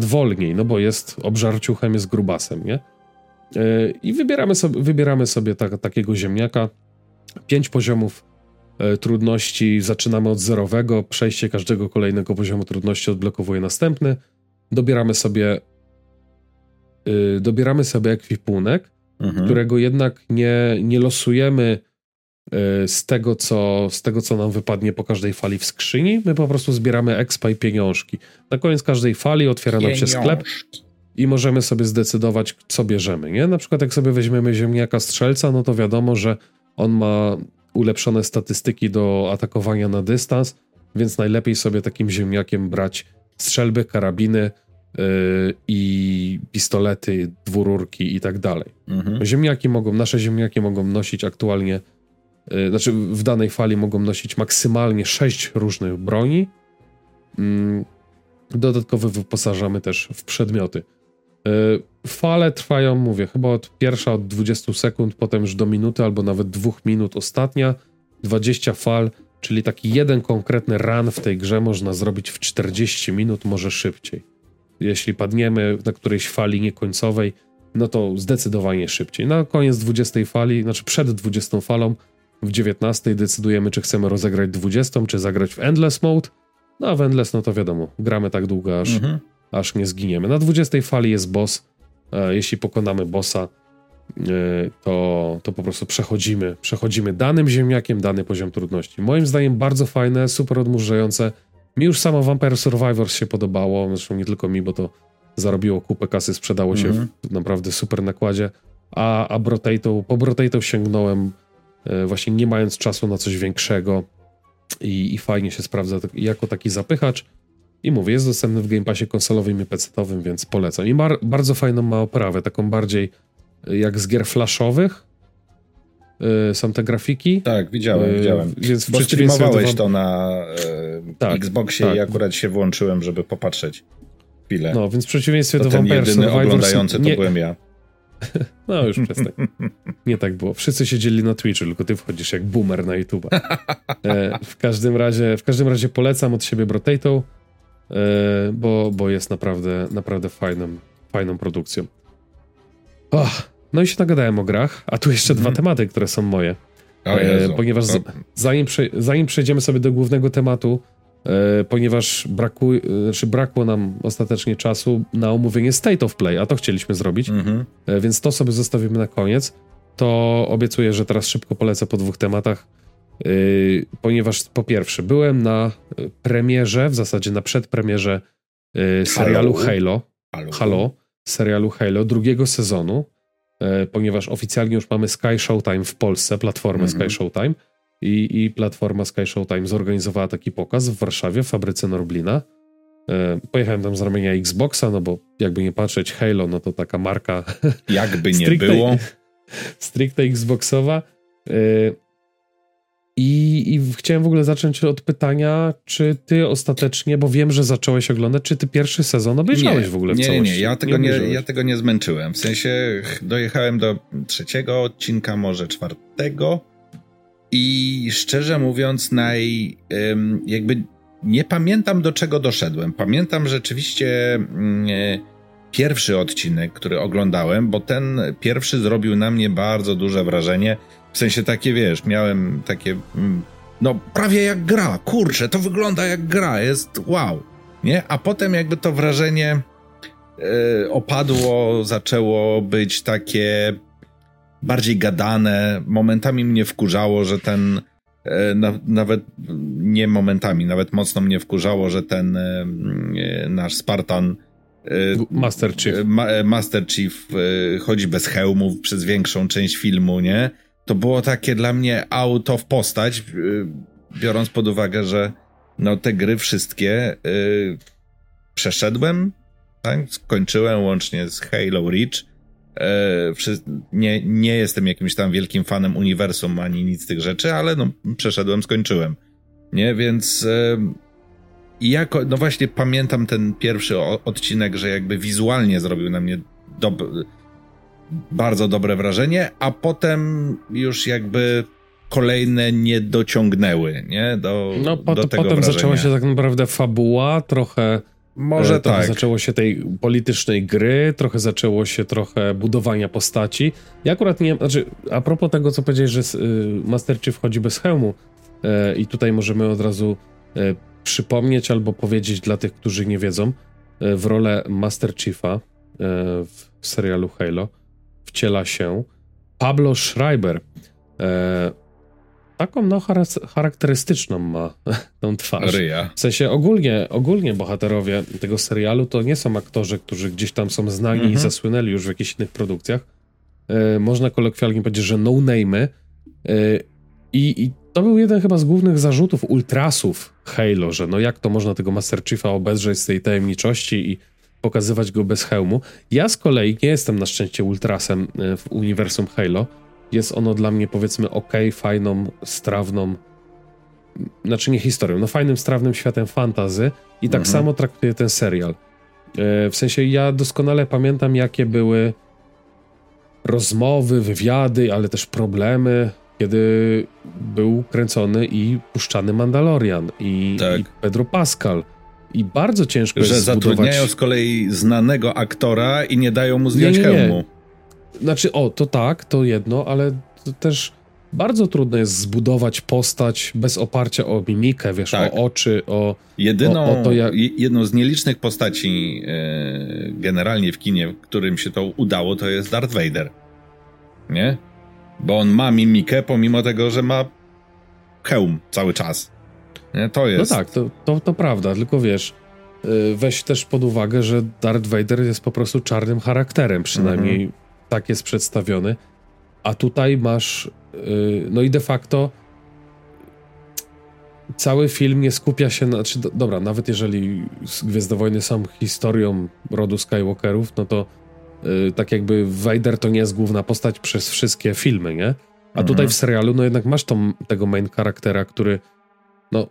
wolniej, no bo jest obżarciuchem, jest grubasem, nie? Yy, I wybieramy sobie, wybieramy sobie ta, takiego ziemniaka. Pięć poziomów trudności, zaczynamy od zerowego, przejście każdego kolejnego poziomu trudności odblokowuje następny. Dobieramy sobie yy, dobieramy sobie ekwipunek, mhm. którego jednak nie, nie losujemy y, z tego, co, z tego, co nam wypadnie po każdej fali w skrzyni. My po prostu zbieramy expa i pieniążki. Na koniec każdej fali otwiera nam się sklep i możemy sobie zdecydować, co bierzemy. Nie? Na przykład, jak sobie weźmiemy ziemniaka strzelca, no to wiadomo, że on ma ulepszone statystyki do atakowania na dystans, więc najlepiej sobie takim ziemniakiem brać strzelby, karabiny, Y, i pistolety, dwururki i tak dalej. Mhm. Ziemniaki mogą, nasze ziemniaki mogą nosić aktualnie, yy, znaczy w danej fali mogą nosić maksymalnie sześć różnych broni. Yy, dodatkowo wyposażamy też w przedmioty. Yy, fale trwają, mówię, chyba od pierwsza od 20 sekund, potem już do minuty albo nawet dwóch minut ostatnia. 20 fal, czyli taki jeden konkretny run w tej grze można zrobić w 40 minut, może szybciej jeśli padniemy na którejś fali niekońcowej, no to zdecydowanie szybciej. Na koniec 20 fali, znaczy przed 20 falą, w 19 decydujemy, czy chcemy rozegrać 20, czy zagrać w Endless Mode. No a w Endless, no to wiadomo, gramy tak długo, aż, mhm. aż nie zginiemy. Na 20 fali jest boss. E, jeśli pokonamy bossa, e, to, to po prostu przechodzimy, przechodzimy danym ziemniakiem dany poziom trudności. Moim zdaniem bardzo fajne, super odmurzające mi już samo Vampire Survivors się podobało, zresztą nie tylko mi, bo to zarobiło kupę kasy, sprzedało się mm -hmm. w naprawdę super nakładzie, a, a Brotato, po Brotato sięgnąłem e, właśnie nie mając czasu na coś większego i, i fajnie się sprawdza jako taki zapychacz. I mówię, jest dostępny w Game Passie konsolowym i PC-owym, więc polecam. I mar, bardzo fajną ma oprawę, taką bardziej e, jak z gier flashowych, Y, są te grafiki. Tak, widziałem, y, widziałem. Więc Bo streamowałeś wam... to na y, tak, Xboxie tak. i akurat się włączyłem, żeby popatrzeć chwilę. No, więc w przeciwieństwie to do ten Vampire jedyny oglądający nie... to byłem ja. (laughs) No, już przestań. (laughs) Nie tak było. Wszyscy siedzieli na Twitchu, tylko ty wchodzisz jak boomer na YouTube. E, w każdym razie, w każdym razie polecam od siebie Brotato, bo, bo jest naprawdę, naprawdę fajną, fajną produkcją. Oh, no i się nagadałem o grach, a tu jeszcze dwa mhm. tematy, które są moje. E, ponieważ z, zanim, zanim przejdziemy sobie do głównego tematu, e, ponieważ braku, e, znaczy brakło nam ostatecznie czasu na omówienie State of Play, a to chcieliśmy zrobić, mhm. e, więc to sobie zostawimy na koniec. To obiecuję, że teraz szybko polecę po dwóch tematach, e, ponieważ po pierwsze byłem na premierze, w zasadzie na przedpremierze e, serialu Halo. Halo. Halo serialu Halo drugiego sezonu. Ponieważ oficjalnie już mamy Sky Showtime w Polsce, platformę mm -hmm. Sky Showtime i, i platforma Sky Showtime zorganizowała taki pokaz w Warszawie, w fabryce Norblina. Pojechałem tam z ramienia Xboxa, no bo jakby nie patrzeć, Halo, no to taka marka. Jakby nie (laughs) stricte, było. (laughs) Stricte Xboxowa. I, I chciałem w ogóle zacząć od pytania, czy ty ostatecznie, bo wiem, że zacząłeś oglądać, czy ty pierwszy sezon obejrzałeś nie, w ogóle w nie, całości? Nie, nie, ja tego nie, ja tego nie zmęczyłem. W sensie dojechałem do trzeciego odcinka, może czwartego i szczerze mówiąc naj... jakby nie pamiętam do czego doszedłem. Pamiętam rzeczywiście mm, e, pierwszy odcinek, który oglądałem, bo ten pierwszy zrobił na mnie bardzo duże wrażenie w sensie takie, wiesz, miałem takie, mm, no prawie jak gra, kurczę, to wygląda jak gra, jest wow, nie? A potem jakby to wrażenie yy, opadło, zaczęło być takie bardziej gadane, momentami mnie wkurzało, że ten e, na, nawet nie momentami, nawet mocno mnie wkurzało, że ten e, nasz Spartan Master Chief. Ma, Master Chief chodzi bez hełmów przez większą część filmu, nie? To było takie dla mnie out of postać, y, biorąc pod uwagę, że no te gry wszystkie yy, przeszedłem tak? Skończyłem łącznie z Halo Reach. E, nie, nie jestem jakimś tam wielkim fanem uniwersum ani nic z tych rzeczy, ale no, przeszedłem, skończyłem. Nie, więc e, jako, no właśnie pamiętam ten pierwszy odcinek, że jakby wizualnie zrobił na mnie dob bardzo dobre wrażenie, a potem już jakby kolejne nie dociągnęły, nie? Do, no po, do tego potem wrażenia. zaczęła się tak naprawdę fabuła, trochę może e, trochę tak. zaczęło się tej politycznej gry, trochę zaczęło się trochę budowania postaci. Ja akurat nie, znaczy a propos tego, co powiedziałeś, że y, Master Chief wchodzi bez hełmu y, i tutaj możemy od razu y, przypomnieć albo powiedzieć dla tych, którzy nie wiedzą, w rolę Master Chiefa w serialu Halo wciela się Pablo Schreiber taką no charakterystyczną ma (laughs) tą twarz. Ryja. W sensie ogólnie, ogólnie bohaterowie tego serialu to nie są aktorzy, którzy gdzieś tam są znani i mhm. zasłynęli już w jakichś innych produkcjach. E, można kolokwialnie powiedzieć, że no-name'y. E, i, I to był jeden chyba z głównych zarzutów ultrasów Halo, że no jak to można tego Master Chiefa obedrzeć z tej tajemniczości i pokazywać go bez hełmu. Ja z kolei nie jestem na szczęście ultrasem e, w uniwersum Halo, jest ono dla mnie powiedzmy ok, fajną, strawną, znaczy nie historią, no fajnym, strawnym światem fantazy i tak mhm. samo traktuję ten serial. E, w sensie ja doskonale pamiętam, jakie były rozmowy, wywiady, ale też problemy, kiedy był kręcony i puszczany Mandalorian i, tak. i Pedro Pascal. I bardzo ciężko że jest zbudować... zatrudniają z kolei znanego aktora i nie dają mu zdjąć nie, nie, nie. hełmu. Znaczy, o, to tak, to jedno, ale to też bardzo trudno jest zbudować postać bez oparcia o mimikę, wiesz, tak. o oczy, o. Jedyną, o, o to jak... jedną z nielicznych postaci e, generalnie w kinie, którym się to udało, to jest Darth Vader. Nie? Bo on ma mimikę, pomimo tego, że ma hełm cały czas. Nie? To jest. No tak, to, to, to prawda, tylko wiesz, e, weź też pod uwagę, że Darth Vader jest po prostu czarnym charakterem, przynajmniej mhm tak jest przedstawiony. A tutaj masz, yy, no i de facto cały film nie skupia się na, znaczy, do, dobra, nawet jeżeli Gwiezdowojny są historią rodu Skywalkerów, no to yy, tak jakby Vader to nie jest główna postać przez wszystkie filmy, nie? A mhm. tutaj w serialu, no jednak masz tą, tego main charaktera, który no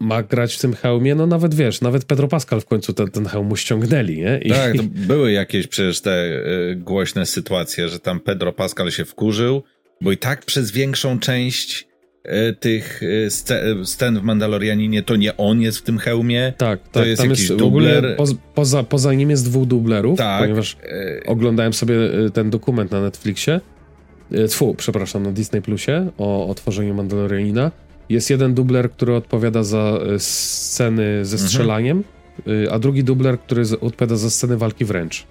ma grać w tym hełmie, no nawet wiesz, nawet Pedro Pascal w końcu ten, ten hełm mu ściągnęli, nie? I... Tak, (laughs) były jakieś przecież te y, głośne sytuacje, że tam Pedro Pascal się wkurzył, bo i tak przez większą część y, tych y, scen w Mandalorianinie to nie on jest w tym hełmie. Tak, to tak, jest tam jakiś jest dubler. Po, poza, poza nim jest dwóch dublerów, tak. ponieważ oglądałem sobie ten dokument na Netflixie, tfu, przepraszam, na Disney Plusie o, o tworzeniu Mandalorianina jest jeden dubler, który odpowiada za e, sceny ze mhm. strzelaniem, mhm. a drugi dubler, który odpowiada za sceny walki wręcz.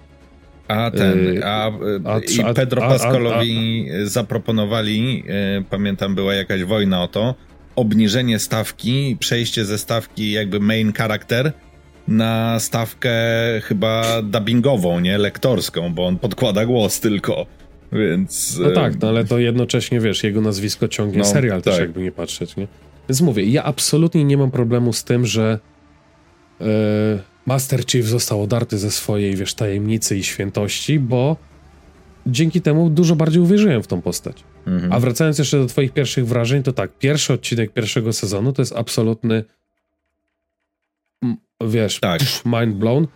A ten, e, a, a, i Pedro a, Pascalowi zaproponowali, pamiętam była jakaś wojna o to, obniżenie stawki, przejście ze stawki jakby main character na stawkę chyba dubbingową, nie lektorską, bo on podkłada głos tylko. Więc. No tak, no ale to jednocześnie wiesz, jego nazwisko ciągnie no, serial tak. też, jakby nie patrzeć, nie? Więc mówię, ja absolutnie nie mam problemu z tym, że yy, Master Chief został odarty ze swojej, wiesz, tajemnicy i świętości, bo dzięki temu dużo bardziej uwierzyłem w tą postać. Mhm. A wracając jeszcze do Twoich pierwszych wrażeń, to tak, pierwszy odcinek pierwszego sezonu to jest absolutny, wiesz, tak. mind blown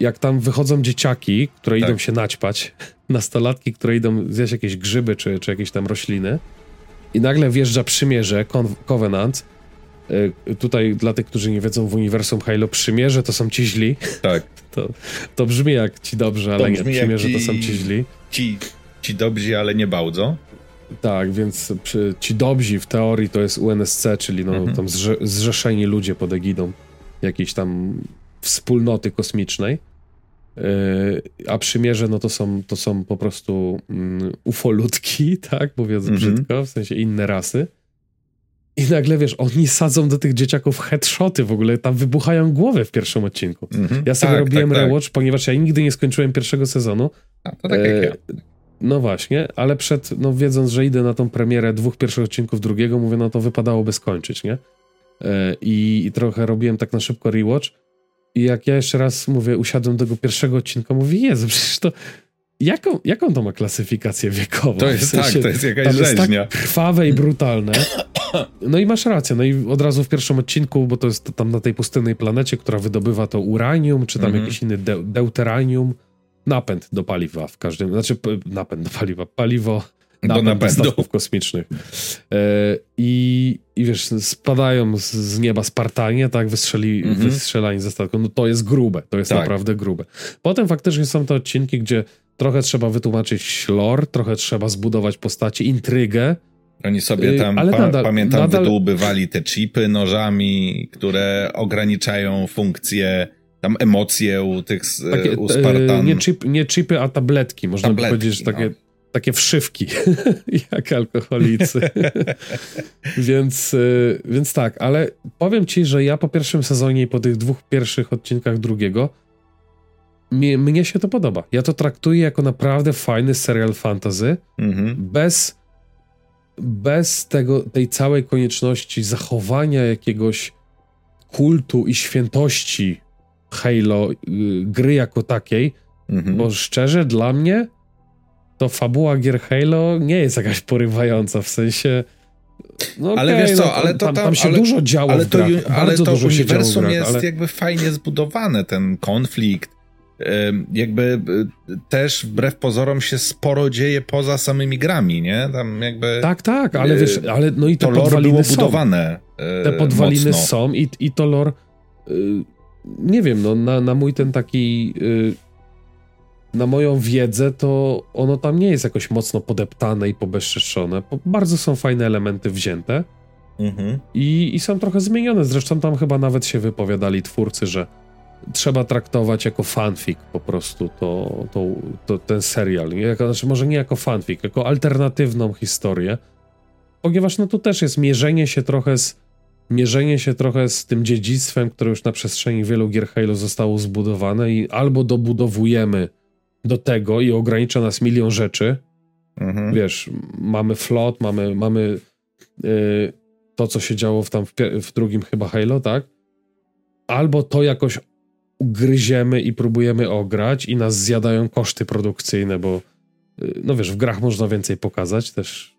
jak tam wychodzą dzieciaki, które tak. idą się naćpać, (laughs) nastolatki, które idą zjeść jakieś grzyby czy, czy jakieś tam rośliny i nagle wjeżdża przymierze, Covenant, y, tutaj dla tych, którzy nie wiedzą w uniwersum Halo, przymierze to są ci źli. (laughs) Tak. To, to brzmi jak ci dobrzy, ale nie, przymierze ci, to są ci źli. Ci, ci dobrzy, ale nie bardzo. Tak, więc przy, ci dobrzy w teorii to jest UNSC, czyli no, mhm. tam zrze, zrzeszeni ludzie pod egidą jakiejś tam wspólnoty kosmicznej. E, a przymierze, no to są, to są po prostu um, ufolutki, (laughs) tak, mówiąc mm -hmm. brzydko, w sensie inne rasy. I nagle, wiesz, oni sadzą do tych dzieciaków headshoty, w ogóle tam wybuchają głowy w pierwszym odcinku. Mm -hmm. Ja sobie tak, robiłem tak, tak. rewatch, tak. ponieważ ja nigdy nie skończyłem pierwszego sezonu. A, to tak e, jak ja. No właśnie, ale przed, no wiedząc, że idę na tą premierę dwóch pierwszych odcinków drugiego, mówię, no to wypadałoby skończyć, nie? E, i, I trochę robiłem tak na szybko rewatch i jak ja jeszcze raz mówię, usiadłem do tego pierwszego odcinka, mówię, Jezu, przecież to jaką, jaką to ma klasyfikację wiekową? To jest W sensie, tak, to jest jakaś tam jest rzeźnia. tak krwawe i brutalne. No i masz rację, no i od razu w pierwszym odcinku, bo to jest tam na tej pustynnej planecie, która wydobywa to uranium, czy tam Mhm. jakiś inny de deuteranium, napęd do paliwa w każdym, znaczy napęd do paliwa, paliwo Do napęd do napędu. statków kosmicznych. E, I, I wiesz, spadają z, z nieba Spartanie, tak, wystrzeli, Mhm. wystrzelani ze statku. No to jest grube, to jest Tak. naprawdę grube. Potem faktycznie są te odcinki, gdzie trochę trzeba wytłumaczyć lore, trochę trzeba zbudować postaci, intrygę. Oni sobie Y, tam, ale pa, nadal- pamiętam, nadal- wydłubywali te chipy nożami, które ograniczają funkcje, tam emocje u tych Takie, u Spartan. nie, chip, nie chipy, a tabletki, można by Tabletki, powiedzieć, że takie, no. Takie wszywki, (laughs) jak alkoholicy. (laughs) więc, y, więc tak, ale powiem ci, że ja po pierwszym sezonie i po tych dwóch pierwszych odcinkach drugiego mnie, mnie się to podoba. Ja to traktuję jako naprawdę fajny serial fantasy, Mhm. bez, bez tego, tej całej konieczności zachowania jakiegoś kultu i świętości Halo, y, gry jako takiej, Mhm. bo szczerze dla mnie to fabuła gier Halo nie jest jakaś porywająca, w sensie no Ale wiesz co, no, ale to tam, tam- tam się ale- dużo działo ale to, grach, ale to uniwersum grach, jest ale... jakby fajnie zbudowane, ten konflikt. Jakby y, też wbrew pozorom się sporo dzieje poza samymi grami, nie? Tam jakby Tak, tak, ale wiesz, y, ale no i to lore podwaliny było są. budowane. y, te podwaliny mocno. są i, i to lore y, nie wiem, no na, na mój ten taki y, na moją wiedzę to ono tam nie jest jakoś mocno podeptane i pobezczeszczone. Bardzo są fajne elementy wzięte Mhm. i, i są trochę zmienione. Zresztą tam chyba nawet się wypowiadali twórcy, że trzeba traktować jako fanfic po prostu to, to, to ten serial. Jako, znaczy może nie jako fanfic, jako alternatywną historię. Ponieważ no tu też jest mierzenie się trochę z mierzenie się trochę z tym dziedzictwem, które już na przestrzeni wielu gier Halo zostało zbudowane i albo dobudowujemy do tego i ogranicza nas milion rzeczy, Mhm. wiesz, mamy flot, mamy, mamy y, to, co się działo w, tam w, w drugim chyba Halo, tak? Albo to jakoś ugryziemy i próbujemy ograć i nas zjadają koszty produkcyjne, bo y, no wiesz, w grach można więcej pokazać też,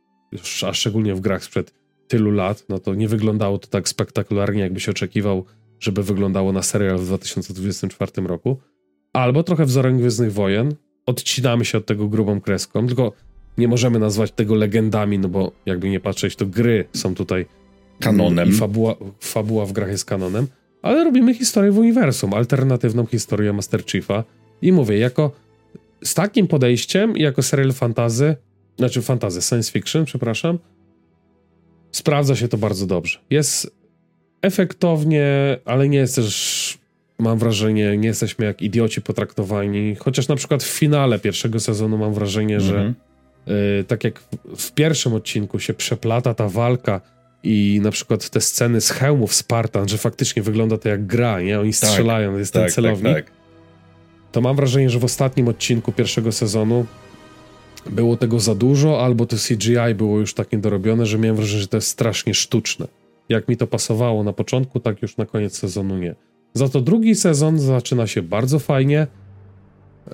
a szczególnie w grach sprzed tylu lat, no to nie wyglądało to tak spektakularnie, jakby się oczekiwał, żeby wyglądało na serial w 2024 roku. Albo trochę wzorem Gwiezdnych Wojen, odcinamy się od tego grubą kreską, tylko nie możemy nazwać tego legendami, no bo jakby nie patrzeć, to gry są tutaj Kanonem. i fabuła, fabuła w grach jest kanonem, ale robimy historię w uniwersum, alternatywną historię Master Chiefa i mówię, jako z takim podejściem, jako serial fantazy, znaczy fantazy, science fiction, przepraszam, sprawdza się to bardzo dobrze. Jest efektownie, ale nie jest też, mam wrażenie, nie jesteśmy jak idioci potraktowani, chociaż na przykład w finale pierwszego sezonu mam wrażenie, że Mhm. Y, tak jak w pierwszym odcinku się przeplata ta walka i na przykład te sceny z hełmów Spartan, że faktycznie wygląda to jak gra, nie? Oni strzelają, jest ten Tak, tak, celownik. tak. To mam wrażenie, że w ostatnim odcinku pierwszego sezonu było tego za dużo, albo to CGI było już tak niedorobione, że miałem wrażenie, że to jest strasznie sztuczne. Jak mi to pasowało na początku, tak już na koniec sezonu nie. Za to drugi sezon zaczyna się bardzo fajnie. Yy,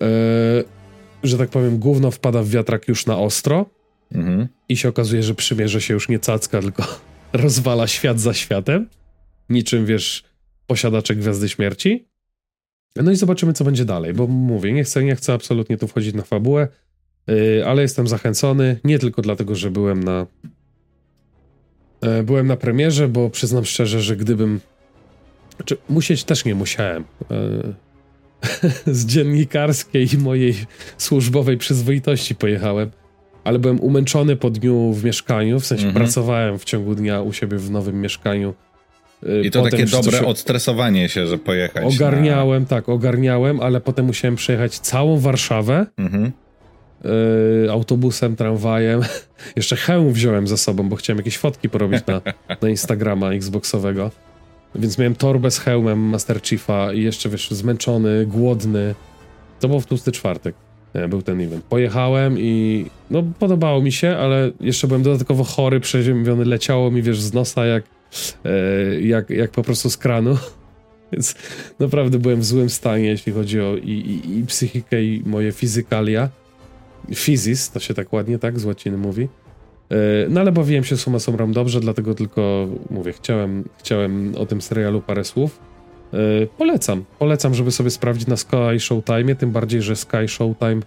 że tak powiem, gówno wpada w wiatrak już na ostro Mhm. i się okazuje, że przymierze się już nie cacka, tylko (laughs) rozwala świat za światem. Niczym, wiesz, posiadacze Gwiazdy Śmierci. No i zobaczymy, co będzie dalej, bo mówię, nie chcę, nie chcę absolutnie tu wchodzić na fabułę, yy, ale jestem zachęcony, nie tylko dlatego, że byłem na e, byłem na premierze, bo przyznam szczerze, że gdybym znaczy, musieć też nie musiałem. E, (laughs) z dziennikarskiej i mojej służbowej przyzwoitości pojechałem, ale byłem umęczony po dniu w mieszkaniu, w sensie Mhm. pracowałem w ciągu dnia u siebie w nowym mieszkaniu. Y, I to potem takie dobre się odstresowanie się, że pojechać. Ogarniałem, tak, ogarniałem, ale potem musiałem przejechać całą Warszawę Na... Mhm. y, autobusem, tramwajem. (laughs) Jeszcze hełm wziąłem ze sobą, bo chciałem jakieś fotki porobić na, na Instagrama Xboxowego. Więc miałem torbę z hełmem Master Chiefa i jeszcze, wiesz, zmęczony, głodny. To był w tłusty czwartek. e, Był ten event. Pojechałem i no podobało mi się, ale jeszcze byłem dodatkowo chory, przeziębiony, leciało mi, wiesz, z nosa jak, e, jak, jak po prostu z kranu. (laughs) Więc naprawdę byłem w złym stanie, jeśli chodzi o i, i, i psychikę, i moje fizykalia. Fizis, to się tak ładnie, tak, z łaciny mówi. E, no ale bawiłem się suma summarum dobrze, dlatego tylko mówię, chciałem, chciałem o tym serialu parę słów. E, polecam, polecam, żeby sobie sprawdzić na Sky Showtime, tym bardziej, że Sky Showtime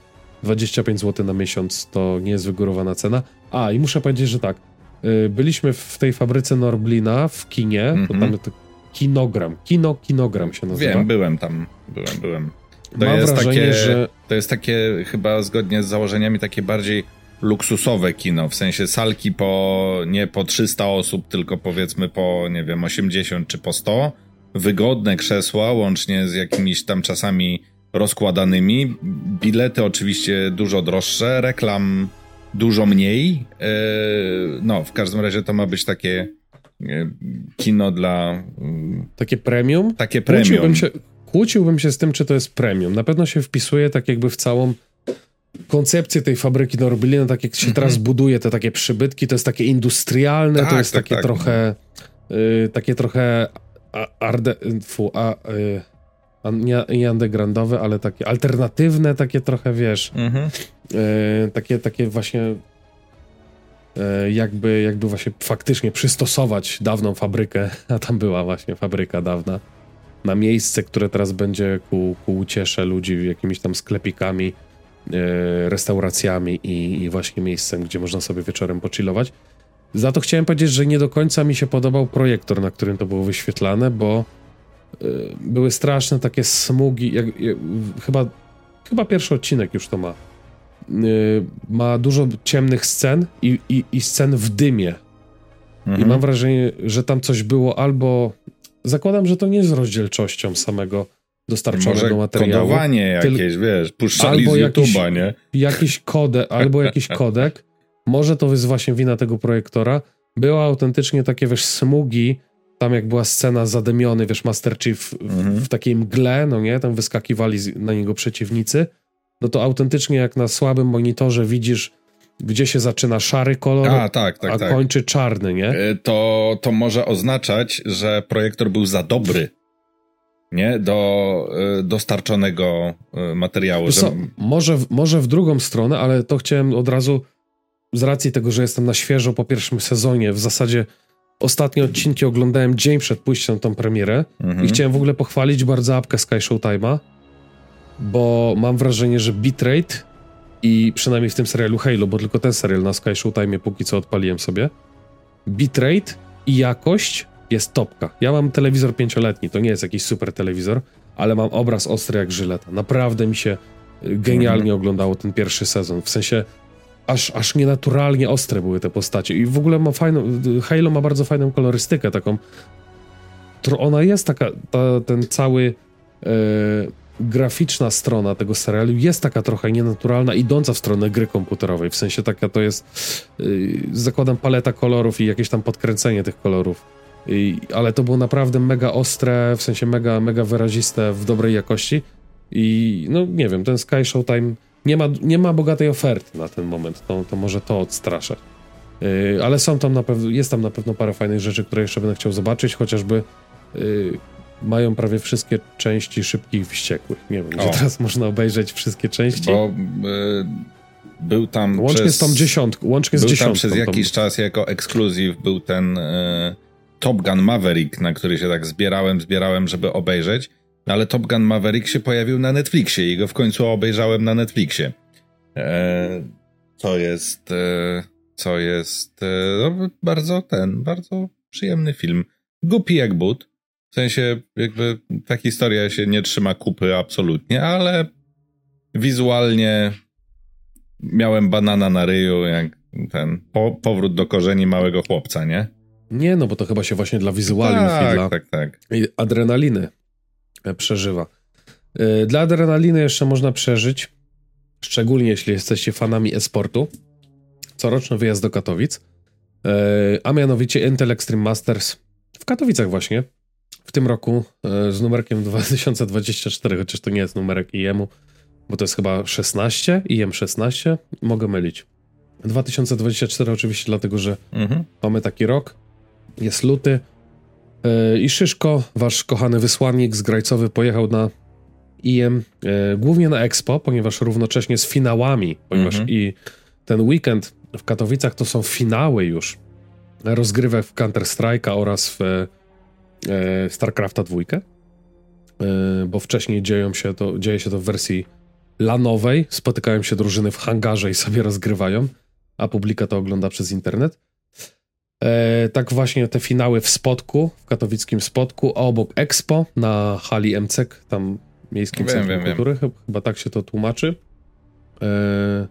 25 zł na miesiąc to nie jest wygórowana cena. A i muszę powiedzieć, że tak, e, byliśmy w tej fabryce Norblina w kinie, mm -hmm. to tam to kinogram, kino, kinogram się nazywa. Wiem, byłem tam, byłem, byłem. To Mam jest wrażenie, takie, że... To jest takie chyba zgodnie z założeniami takie bardziej luksusowe kino, w sensie salki po nie po 300 osób, tylko powiedzmy po, nie wiem, 80 czy po 100. Wygodne krzesła, łącznie z jakimiś tam czasami rozkładanymi. Bilety oczywiście dużo droższe, reklam dużo mniej. E, no, w każdym razie to ma być takie e, kino dla. Mm, takie premium? Takie premium. Kłóciłbym się, kłóciłbym się z tym, czy to jest premium. Na pewno się wpisuje tak jakby w całą koncepcję tej fabryki Norblina, tak jak się mm -hmm. teraz buduje te takie przybytki, to jest takie industrialne, tak, to jest tak, takie tak. trochę y, takie trochę arde, fu, a, y, nie, nie undergroundowe, ale takie alternatywne, takie trochę, wiesz, mm -hmm. y, takie, takie właśnie y, jakby, jakby właśnie faktycznie przystosować dawną fabrykę, a tam była właśnie fabryka dawna, na miejsce, które teraz będzie ku, ku uciesze ludzi jakimiś tam sklepikami, restauracjami i, i, właśnie miejscem, gdzie można sobie wieczorem pochillować. Za to chciałem powiedzieć, że nie do końca mi się podobał projektor, na którym to było wyświetlane, bo y, były straszne takie smugi, jak, jak, chyba, chyba pierwszy odcinek już to ma. Ma dużo ciemnych scen i, i, i scen w dymie. Mhm. I mam wrażenie, że tam coś było albo... Zakładam, że to nie jest rozdzielczością samego dostarczonego Może materiału. kodowanie jakieś, wiesz, puszczali albo z YouTube'a, nie? Jakiś kode, (laughs) albo jakiś kodek. Może to jest właśnie wina tego projektora. Były autentycznie takie, wiesz, smugi, tam jak była scena zadymiony, wiesz, Master Chief w, mhm. w takiej mgle, no nie, tam wyskakiwali na niego przeciwnicy, no to autentycznie jak na słabym monitorze widzisz, gdzie się zaczyna szary kolor, a, tak, tak, a tak. kończy czarny, nie? E, to, to może oznaczać, że projektor był za dobry nie? Do y, dostarczonego y, materiału. że... może, może w drugą stronę, ale to chciałem od razu z racji tego, że jestem na świeżo po pierwszym sezonie, w zasadzie ostatnie odcinki oglądałem dzień przed pójściem na tą premierę mhm. i chciałem w ogóle pochwalić bardzo apkę Sky Showtime'a, bo mam wrażenie, że bitrate i przynajmniej w tym serialu Halo, bo tylko ten serial na Sky Showtime póki co odpaliłem sobie, bitrate i jakość jest topka. Ja mam telewizor pięcioletni, to nie jest jakiś super telewizor, ale mam obraz ostry jak żyleta. Naprawdę mi się y, genialnie oglądało ten pierwszy sezon. W sensie aż, aż nienaturalnie ostre były te postacie. I w ogóle ma fajną, y, Halo ma bardzo fajną kolorystykę, taką. Ona jest taka, ta, ten cały e, graficzna strona tego serialu jest taka trochę nienaturalna, idąca w stronę gry komputerowej. W sensie taka to jest, e, zakładam paleta kolorów i jakieś tam podkręcenie tych kolorów i, ale to było naprawdę mega ostre, w sensie mega, mega wyraziste w dobrej jakości. I no nie wiem, ten Sky Showtime nie ma, nie ma bogatej oferty na ten moment, to, to może to odstrasza. Yy, ale są tam na pewno, jest tam na pewno parę fajnych rzeczy, które jeszcze będę chciał zobaczyć, chociażby yy, mają prawie wszystkie części szybkich wściekłych. Nie wiem, czy teraz można obejrzeć wszystkie części. Bo yy, był tam. Łącznie przez, z tą dziesiątką. Łącznie był z dziesiątką. Tam przez jakiś czas jako ekskluzyw był ten y, Top Gun Maverick, na który się tak zbierałem, zbierałem, żeby obejrzeć. Ale Top Gun Maverick się pojawił na Netflixie i go w końcu obejrzałem na Netflixie. E, co jest, e, co jest e, no, bardzo ten, bardzo przyjemny film. Głupi jak but. W sensie, jakby ta historia się nie trzyma kupy absolutnie, ale wizualnie miałem banana na ryju, jak ten po, powrót do korzeni małego chłopca, nie? Nie, no bo to chyba się właśnie dla wizualiów tak, i dla tak, tak. adrenaliny e, przeżywa. E, dla adrenaliny jeszcze można przeżyć, szczególnie jeśli jesteście fanami e-sportu, coroczny wyjazd do Katowic, e, a mianowicie Intel Extreme Masters w Katowicach właśnie, w tym roku z numerkiem (laughs) 2024, chociaż to nie jest numerek IEM-u, bo to jest chyba 16, IM 16, mogę mylić. 2024 oczywiście dlatego, że mhm. mamy taki rok, jest luty. E, I Szyszko, wasz kochany wysłannik zgrajcowy, pojechał na IM, e, głównie na Expo, ponieważ równocześnie z finałami, ponieważ mhm. i ten weekend w Katowicach to są finały już rozgrywek w Counter-Strike'a oraz w e, StarCrafta 2, e, bo wcześniej dzieją się to, dzieje się to w wersji lanowej, spotykają się drużyny w hangarze i sobie rozgrywają, a publika to ogląda przez internet. E, tak właśnie te finały w Spotku, w katowickim Spotku, a obok Expo na hali MCEK, tam Miejskim wiem, Centrum wiem, Kultury, wiem. chyba tak się to tłumaczy. E,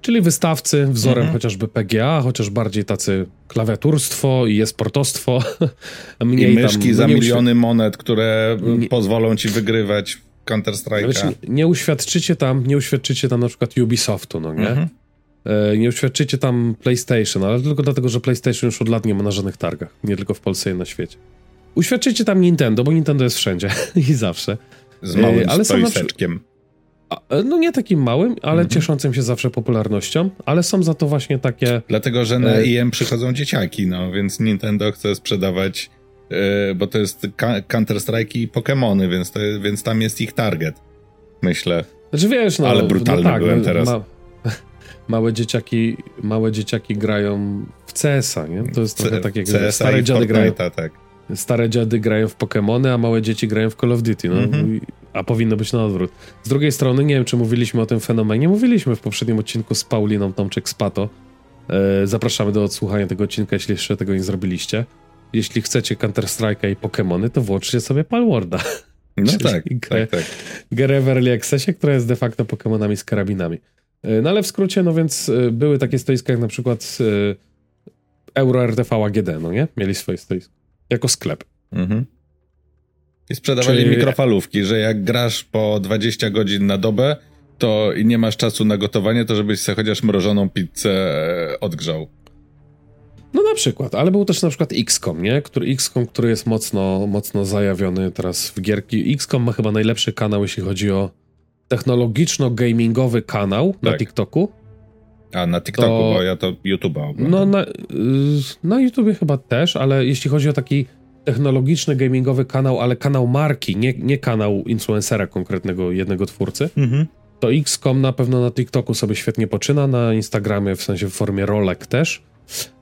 czyli wystawcy wzorem mhm. chociażby PGA, chociaż bardziej tacy klawiaturstwo i esportostwo. (laughs) Mniej I myszki tam, za miliony monet, które nie, pozwolą ci wygrywać Counter Strike'a. Nie, nie uświadczycie tam, nie uświadczycie tam na przykład Ubisoftu, no nie? Mhm. E, nie uświadczycie tam PlayStation, ale tylko dlatego, że PlayStation już od lat nie ma na żadnych targach. Nie tylko w Polsce i na świecie. Uświadczycie tam Nintendo, bo Nintendo jest wszędzie (laughs) i zawsze. Z małym e, ale. E, no nie takim małym, ale mhm. cieszącym się zawsze popularnością, ale są za to właśnie takie... Dlatego, że na IM przychodzą dzieciaki, no, więc Nintendo chce sprzedawać, bo to jest Counter-Strike i Pokémony, więc, to, więc tam jest ich target, myślę. Znaczy wiesz, no... Ale brutalny no tak, byłem no, teraz. Ma małe dzieciaki, małe dzieciaki grają w CS-a, nie? To jest trochę tak jak stare dziady grają. Tak. Stare dziady grają w Pokémony, a małe dzieci grają w Call of Duty, no. Mm-hmm. A powinno być na odwrót. Z drugiej strony, nie wiem, czy mówiliśmy o tym fenomenie. Mówiliśmy w poprzednim odcinku z Pauliną Tomczyk z Pato. E, zapraszamy do odsłuchania tego odcinka, jeśli jeszcze tego nie zrobiliście. Jeśli chcecie Counter-Strike'a i Pokémony, to włączcie sobie Palwarda. No (laughs) tak, grę, tak, tak. Grę w Early Accessie, która jest de facto Pokémonami z karabinami. E, no ale w skrócie, no więc e, były takie stoiska jak na przykład e, Euro RTV AGD, no nie? Mieli swoje stoisko. Jako sklep. Mhm. I sprzedawali Czyli... mikrofalówki, że jak grasz po 20 godzin na dobę, to i nie masz czasu na gotowanie, to żebyś sobie chociaż mrożoną pizzę odgrzał. No na przykład, ale był też na przykład XCOM, nie? Który, XCOM, który jest mocno, mocno zajawiony teraz w gierki. XCOM ma chyba najlepszy kanał, jeśli chodzi o technologiczno-gamingowy kanał tak. na TikToku. A na TikToku, to, bo ja to YouTube'a oglądam. No na, y, na YouTubie chyba też, ale jeśli chodzi o taki technologiczny, gamingowy kanał, ale kanał marki, nie, nie kanał influencera konkretnego jednego twórcy, mhm. to XCOM na pewno na TikToku sobie świetnie poczyna, na Instagramie w sensie w formie rolek też.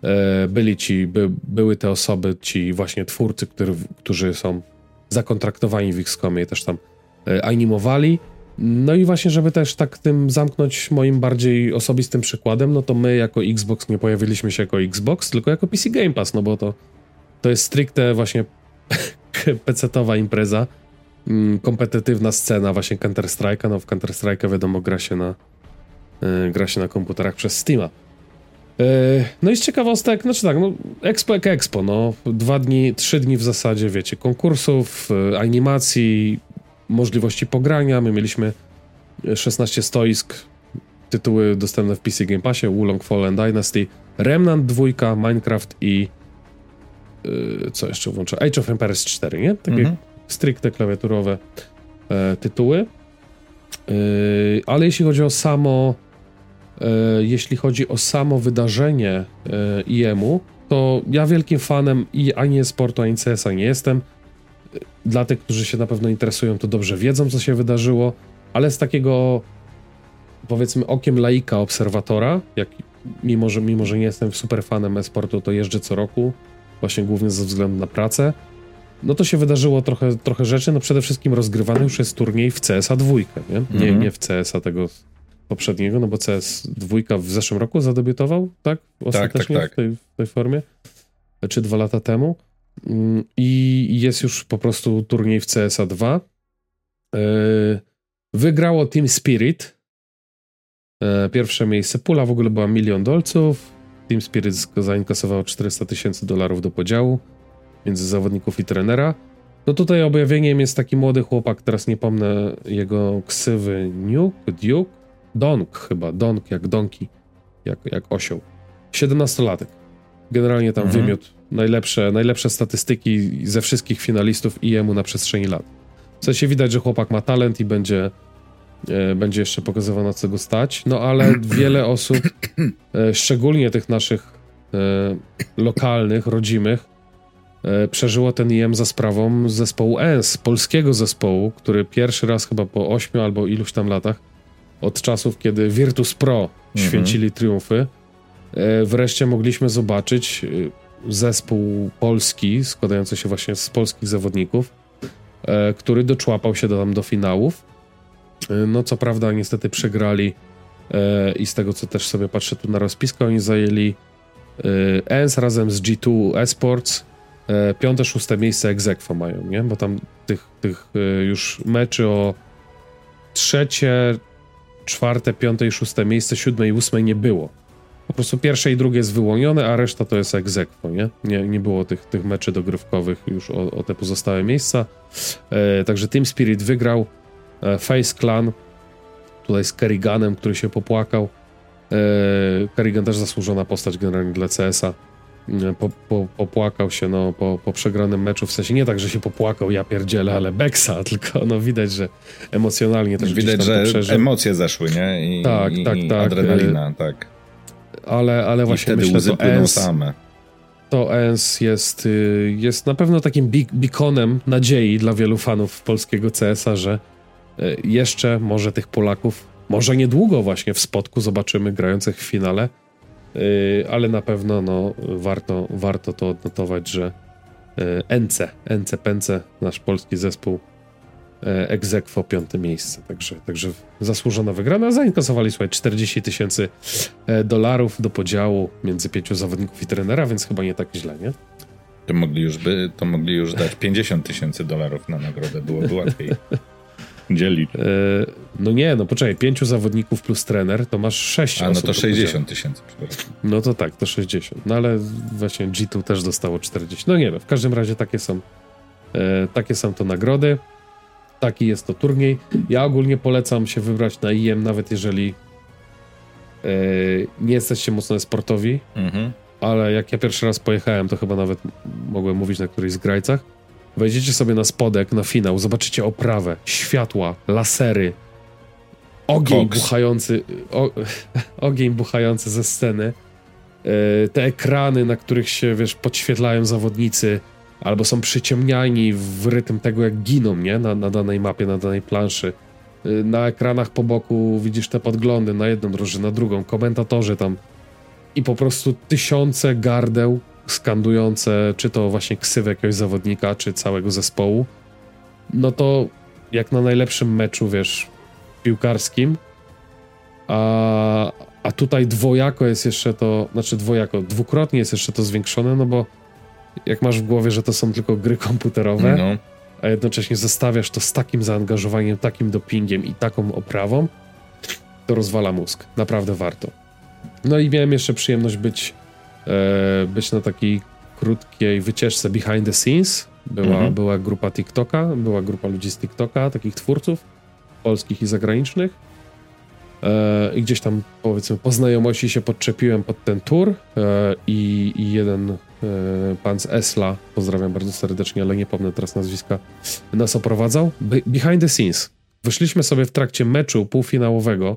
E, byli ci, by, były te osoby, ci właśnie twórcy, który, którzy są zakontraktowani w XCOMie i też tam e, animowali. No i właśnie, żeby też tak tym zamknąć moim bardziej osobistym przykładem, no to my jako Xbox nie pojawiliśmy się jako Xbox, tylko jako PC Game Pass, no bo to, to jest stricte właśnie (laughs) PC-towa impreza, mm, kompetytywna scena właśnie Counter-Strike'a, no w Counter-Strike'a wiadomo gra się na yy, gra się na komputerach przez Steama. Yy, no i z ciekawostek, znaczy tak, no Expo jak Expo, no dwa dni, trzy dni w zasadzie, wiecie, konkursów, yy, animacji, możliwości pogrania. My mieliśmy 16 stoisk, tytuły dostępne w PC Game Passie, Wulong Fallen Dynasty, Remnant 2, Minecraft i yy, co jeszcze włączę? Age of Empires 4, nie? Takie mhm. stricte klawiaturowe e, tytuły. Yy, ale jeśli chodzi o samo e, jeśli chodzi o samo wydarzenie e, IEM-u, to ja wielkim fanem i ani e-sportu, ani CS-a nie jestem dla tych, którzy się na pewno interesują, to dobrze wiedzą, co się wydarzyło, ale z takiego powiedzmy okiem laika, obserwatora, jak, mimo, że, mimo że nie jestem super fanem e-sportu, to jeżdżę co roku, właśnie głównie ze względu na pracę, no to się wydarzyło trochę, trochę rzeczy, no przede wszystkim rozgrywany już jest turniej w CSA 2, nie? Nie, mhm. nie w CSA tego poprzedniego, no bo CS 2 w zeszłym roku zadebiutował, tak? Ostatecznie tak, tak, tak. W, tej, w tej formie, czy dwa lata temu. Mm, I jest już po prostu turniej w CSA 2. E, wygrało Team Spirit. E, pierwsze miejsce. Pula w ogóle była milion dolców. Team Spirit zainkasowało 400 tysięcy dolarów do podziału między zawodników i trenera. No tutaj objawieniem jest taki młody chłopak, teraz nie pomnę jego ksywy, Nuke, Duke, Donk chyba, Donk jak Donki, jak, jak osioł. 17-latek. Generalnie tam mhm. wymiot najlepsze, najlepsze statystyki ze wszystkich finalistów IEM-u na przestrzeni lat. W sensie widać, że chłopak ma talent i będzie, e, będzie jeszcze pokazywał co go stać, no ale wiele osób, e, szczególnie tych naszych e, lokalnych, rodzimych, e, przeżyło ten IM za sprawą zespołu ENS, polskiego zespołu, który pierwszy raz chyba po ośmiu albo iluś tam latach, od czasów, kiedy Virtus Pro mhm. święcili triumfy, e, wreszcie mogliśmy zobaczyć e, zespół polski, składający się właśnie z polskich zawodników, który doczłapał się do, tam do finałów. No co prawda niestety przegrali i z tego co też sobie patrzę tu na rozpiskę, oni zajęli ENS razem z G2 Esports E, piąte, szóste miejsce egzekwo mają, nie? Bo tam tych, tych e, już meczy o trzecie, czwarte, piąte i szóste miejsce, siódme i ósme nie było. Po prostu pierwsze i drugie jest wyłonione, a reszta to jest egzekwo, nie? Nie, nie było tych, tych meczy dogrywkowych już o, o te pozostałe miejsca. E, także Team Spirit wygrał. E, Face Clan tutaj z Kerriganem, który się popłakał. E, Kerrigan też zasłużona postać generalnie dla CS-a po, po, popłakał się no, po, po przegranym meczu, w sensie nie tak, że się popłakał, ja pierdzielę, ale Beksa, (laughs) tylko no widać, że emocjonalnie też Widać, że emocje zeszły, nie? I, tak, i, tak, tak. Adrenalina, tak. Ale, ale właśnie I wtedy myślę, łzy to ENS, same. To ENS jest, y, jest na pewno takim beaconem nadziei dla wielu fanów polskiego CS-a, że y, jeszcze może tych Polaków, może niedługo właśnie w spotku zobaczymy grających w finale, Y, ale na pewno no, warto, warto to odnotować, że NC, NC Pence, nasz polski zespół egzekwo piąte miejsce, także, także zasłużona wygrana. Zainkasowali słuchaj 40 tysięcy dolarów do podziału między pięciu zawodników i trenera, więc chyba nie tak źle, nie? To mogli już, by, to mogli już dać 50 tysięcy dolarów na nagrodę, byłoby (laughs) łatwiej. dzielić. E, no nie, no poczekaj, pięciu zawodników plus trener, to masz sześć A, no to 60 tysięcy, No to tak, to 60. No ale właśnie G2 też dostało 40. No nie wiem, w każdym razie takie są, e, takie są to nagrody. Taki jest to turniej. Ja ogólnie polecam się wybrać na IM, nawet jeżeli e, nie jesteście mocno sportowi, mhm. ale jak ja pierwszy raz pojechałem, to chyba nawet mogłem mówić na którejś z grajcach Wejdziecie sobie na spodek, na finał, zobaczycie oprawę, światła, lasery, ogień buchający, o, (laughs) ogień buchający ze sceny, yy, te ekrany, na których się, wiesz, podświetlają zawodnicy, albo są przyciemniani w rytm tego, jak giną, nie? Na, na danej mapie, na danej planszy. Yy, na ekranach po boku widzisz te podglądy na jedną drużynę, na drugą, komentatorzy tam i po prostu tysiące gardeł skandujące czy to właśnie ksywę jakiegoś zawodnika, czy całego zespołu, no to jak na najlepszym meczu, wiesz, piłkarskim, a, a tutaj dwojako jest jeszcze to, znaczy dwojako, dwukrotnie jest jeszcze to zwiększone, no bo jak masz w głowie, że to są tylko gry komputerowe, no. a jednocześnie zestawiasz to z takim zaangażowaniem, takim dopingiem i taką oprawą, to rozwala mózg. Naprawdę warto. No i miałem jeszcze przyjemność być e, być na takiej krótkiej wycieczce behind the scenes. Była, mhm. była grupa TikToka, była grupa ludzi z TikToka, takich twórców polskich i zagranicznych. E, I gdzieś tam, powiedzmy, po znajomości się podczepiłem pod ten tour e, i, i, jeden pan z Esla, pozdrawiam bardzo serdecznie, ale nie pomnę teraz nazwiska, nas oprowadzał. Be behind the scenes. Wyszliśmy sobie w trakcie meczu półfinałowego,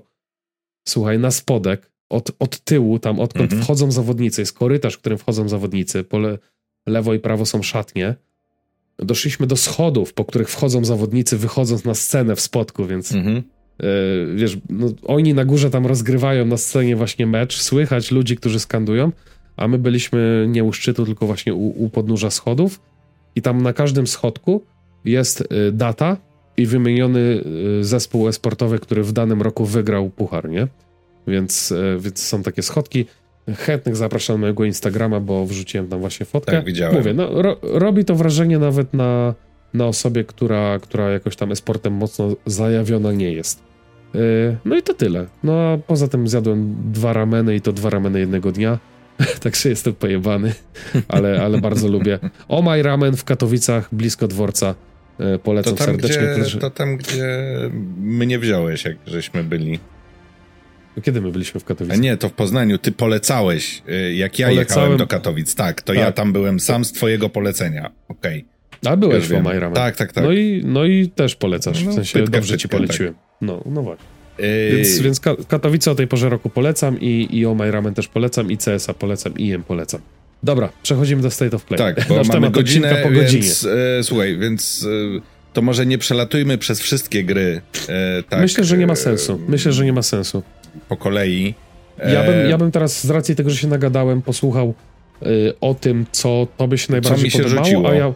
słuchaj, na spodek, od, od tyłu, tam odkąd mhm. wchodzą zawodnicy, jest korytarz, w którym wchodzą zawodnicy, po le, lewo i prawo są szatnie. Doszliśmy do schodów, po których wchodzą zawodnicy, wychodząc na scenę w spotku, więc mhm. y, wiesz, no, oni na górze tam rozgrywają na scenie właśnie mecz, słychać ludzi, którzy skandują, a my byliśmy nie u szczytu, tylko właśnie u, u podnóża schodów i tam na każdym schodku jest y, data i wymieniony y, zespół esportowy, który w danym roku wygrał puchar, nie? Więc, e, więc są takie schodki. Chętnych zapraszam na mojego Instagrama, bo wrzuciłem tam właśnie fotkę. Tak, widziałem. Mówię, no, ro, robi to wrażenie nawet na, na osobie, która, która jakoś tam esportem mocno zajawiona nie jest. Yy, no i to tyle. No a poza tym zjadłem dwa rameny i to dwa rameny jednego dnia. (laughs) Także jestem pojebany, ale, ale bardzo lubię. O My Ramen w Katowicach, blisko dworca. Yy, polecam to tam, serdecznie. Gdzie, to tam, gdzie mnie wziąłeś, jak żeśmy byli. Kiedy my byliśmy w Katowicach? Nie, to w Poznaniu. Ty polecałeś, y, jak ja Polecałem... jechałem do Katowic. Tak, to tak. ja tam byłem sam z twojego polecenia. Okej. Okay. A byłeś w Omajramie. Tak, tak, tak. No i, no i też polecasz, no, w sensie pytka, dobrze pytka, ci poleciłem. Tak. No, no właśnie. Więc, więc Katowice o tej porze roku polecam i, i Omaj Ramen też polecam i CS-a polecam i IM polecam. Dobra, przechodzimy do State of Play. Tak, bo Nasz mamy godzinę, po godzinie. więc e, słuchaj, więc e, to może nie przelatujmy przez wszystkie gry e, tak Myślę, że nie ma e, sensu. Myślę, że nie ma sensu. po kolei. Ja bym, E, ja bym teraz z racji tego, że się nagadałem, posłuchał y, o tym, co tobie się najbardziej mi się podobało, rzuciło. a ja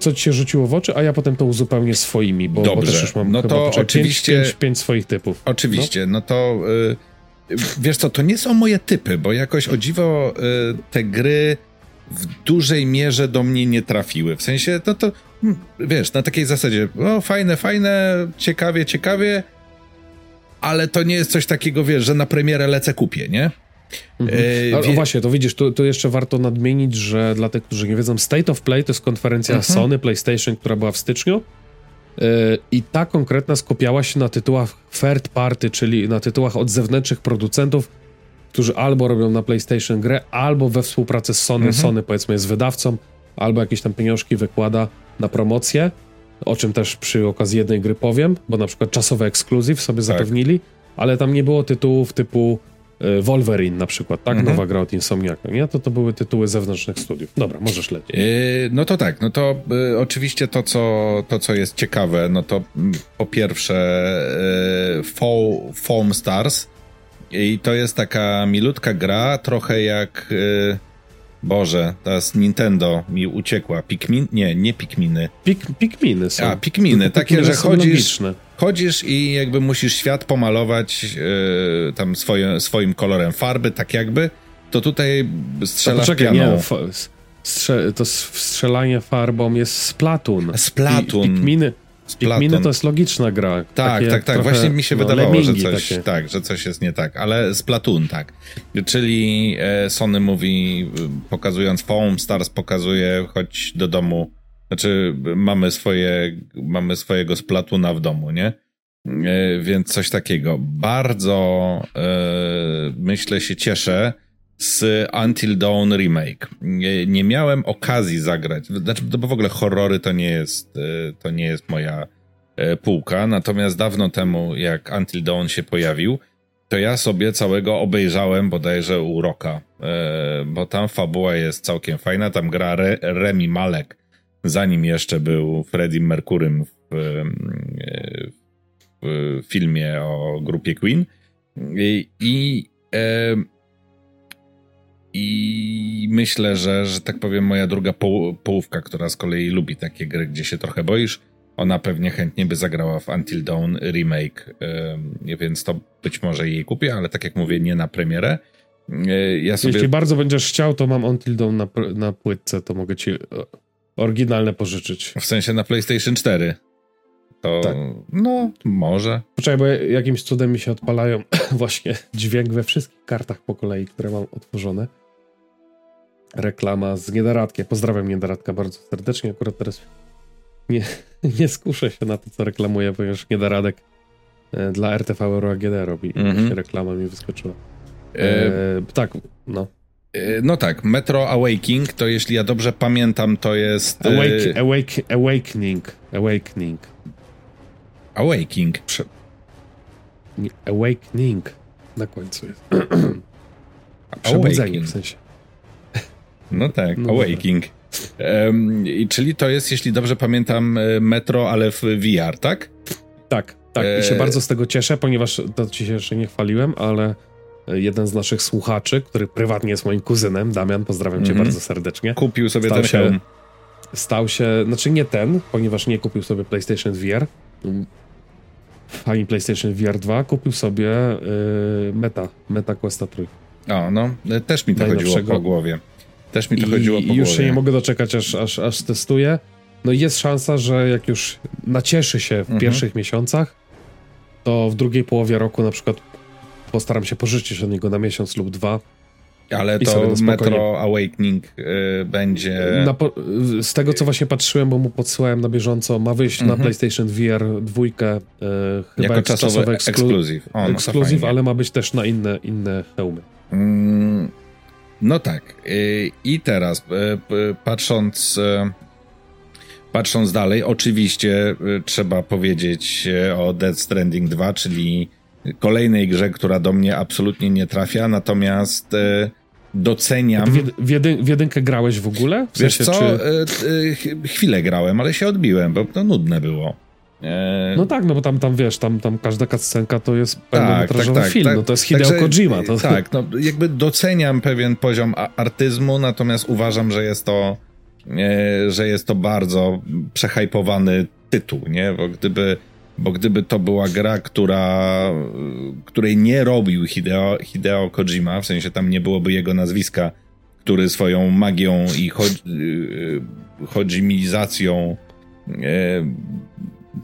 co ci się rzuciło w oczy, a ja potem to uzupełnię swoimi, bo, bo Dobrze. też już mam No to poczekaj, oczywiście- pięć, pięć, pięć swoich typów. Oczywiście, no, to y, wiesz co, to nie są moje typy, bo jakoś o dziwo y, te gry w dużej mierze do mnie nie trafiły. W sensie, no to hmm, wiesz, na takiej zasadzie, o fajne, fajne, ciekawie, ciekawie, ale to nie jest coś takiego, wiesz, że na premierę lecę kupię, nie? Mhm. E, A, wie- o właśnie, to widzisz, tu, tu jeszcze warto nadmienić, że dla tych, którzy nie wiedzą, State of Play to jest konferencja Mhm. Sony, PlayStation, która była w styczniu yy, i ta konkretna skupiała się na tytułach third party, czyli na tytułach od zewnętrznych producentów, którzy albo robią na PlayStation grę, albo we współpracy z Sony, Mhm. Sony powiedzmy jest wydawcą, albo jakieś tam pieniążki wykłada na promocję, o czym też przy okazji jednej gry powiem, bo na przykład czasowy ekskluzyw sobie Tak. zapewnili, ale tam nie było tytułów typu Wolverine na przykład, tak? Mhm. Nowa gra od Insomniaka, nie? To to były tytuły zewnętrznych studiów. Dobra, możesz lecieć. Yy, No to tak, no to y, oczywiście to co, to, co jest ciekawe, no to mm, po pierwsze y, Fo- Foam Stars i to jest taka milutka gra, trochę jak y, Boże, teraz Nintendo mi uciekła. Pikmin? Nie, nie Pikminy. Pik, Pikminy są. A, Pikminy, takie, Pikminy że chodzisz, logiczne. Chodzisz i jakby musisz świat pomalować y, tam swoje, swoim kolorem farby, tak jakby, to tutaj To strzelasz poczekaj, pianą. nie, strze, to strzelanie farbą jest Splatoon. Splatoon. I, Pikminy, Splatoon. Pikminy to jest logiczna gra. Tak, Takie tak, tak. trochę, Właśnie mi się no, wydawało, że coś, takie. tak, że coś jest nie tak, ale Splatoon tak. Czyli e, Sony mówi, y, pokazując Foam Stars pokazuje, chodź do domu, znaczy mamy swoje, mamy swojego Splatoona w domu, nie? E, więc coś takiego. Bardzo e, myślę się cieszę z Until Dawn Remake. Nie, miałem okazji zagrać, znaczy, bo w ogóle horrory to nie jest, e, to nie jest moja półka, natomiast dawno temu, jak Until Dawn się pojawił, to ja sobie całego obejrzałem bodajże u Roka, bo tam fabuła jest całkiem fajna, tam gra Re, Remi Malek, zanim jeszcze był Freddie Mercurym w, e, w filmie o grupie Queen i, i e, i myślę, że, że tak powiem, moja druga poł- połówka, która z kolei lubi takie gry, gdzie się trochę boisz, ona pewnie chętnie by zagrała w Until Dawn remake, ym, więc to być może jej kupię, ale tak jak mówię, nie na premierę. Yy, Ja sobie... Jeśli bardzo będziesz chciał, to mam Until Dawn na, na płytce, to mogę ci e, oryginalne pożyczyć. W sensie na PlayStation 4. To, Tak. no, może. Poczekaj, bo jakimś cudem mi się odpalają (clears throat) właśnie dźwięk we wszystkich kartach po kolei, które mam otworzone. Reklama z Niedaradkiem. Pozdrawiam Niedaradka bardzo serdecznie. Akurat teraz nie, (laughs) nie skuszę się na to, co reklamuję, ponieważ Niedaradek e, dla RTV Euro AGD robi. Mhm. właśnie reklama mi wyskoczyła. E, E, tak, no. E, no tak, Metro Awakening, to jeśli ja dobrze pamiętam, to jest... e, Awake, awake, awakening. Awakening. Awakening. Nie, awakening. Na końcu jest. Przebudzenie w sensie. No tak, No Awakening. I czyli to jest, jeśli dobrze pamiętam, e, Metro, ale w VR, tak? Tak, tak. I się Eee. bardzo z tego cieszę, ponieważ to ci się jeszcze nie chwaliłem, ale e, jeden z naszych słuchaczy, który prywatnie jest moim kuzynem, Damian, pozdrawiam cię Mhm. bardzo serdecznie, Kupił sobie Stał ten się- hełm. stał się, znaczy nie ten, ponieważ nie kupił sobie PlayStation VR, ani PlayStation VR 2, kupił sobie y, Meta, Meta Questa 3. O, no, e, też mi to chodziło po głowie. Też mi to I, chodziło po już głowie. się nie mogę doczekać, aż, aż, aż testuję. No i jest szansa, że jak już nacieszy się w Mhm. pierwszych miesiącach, to w drugiej połowie roku na przykład postaram się pożyczyć od niego na miesiąc lub dwa. Ale to Metro Awakening y, będzie... Po, z tego co właśnie patrzyłem, bo mu podsyłałem na bieżąco, ma wyjść na Mhm. PlayStation VR dwójkę, e, chyba jako jak czasowy eksklu- ekskluzyw. O, no ekskluzyw, ale ma być też na inne, inne hełmy. Mm, No tak. y, I teraz y, y, patrząc y, patrząc dalej, oczywiście y, trzeba powiedzieć y, o Dead Stranding 2, czyli kolejnej grze, która do mnie absolutnie nie trafia, natomiast y, doceniam. W, w, jedy, w jedynkę grałeś w ogóle? W Wiesz sensie, co, czy... E, chwilę grałem, ale się odbiłem, bo to nudne było. E, no tak, no bo tam, tam wiesz, tam, tam każda cutscenka to jest pełnometrażowy tak, tak, film, tak, no to jest Hideo także, Kojima. To... Tak, no jakby doceniam pewien poziom artyzmu, natomiast uważam, że jest to e, że jest to bardzo przehajpowany tytuł, nie? Bo gdyby, bo gdyby to była gra, która, której nie robił Hideo, Hideo Kojima, w sensie tam nie byłoby jego nazwiska, który swoją magią i chodzimizacją e,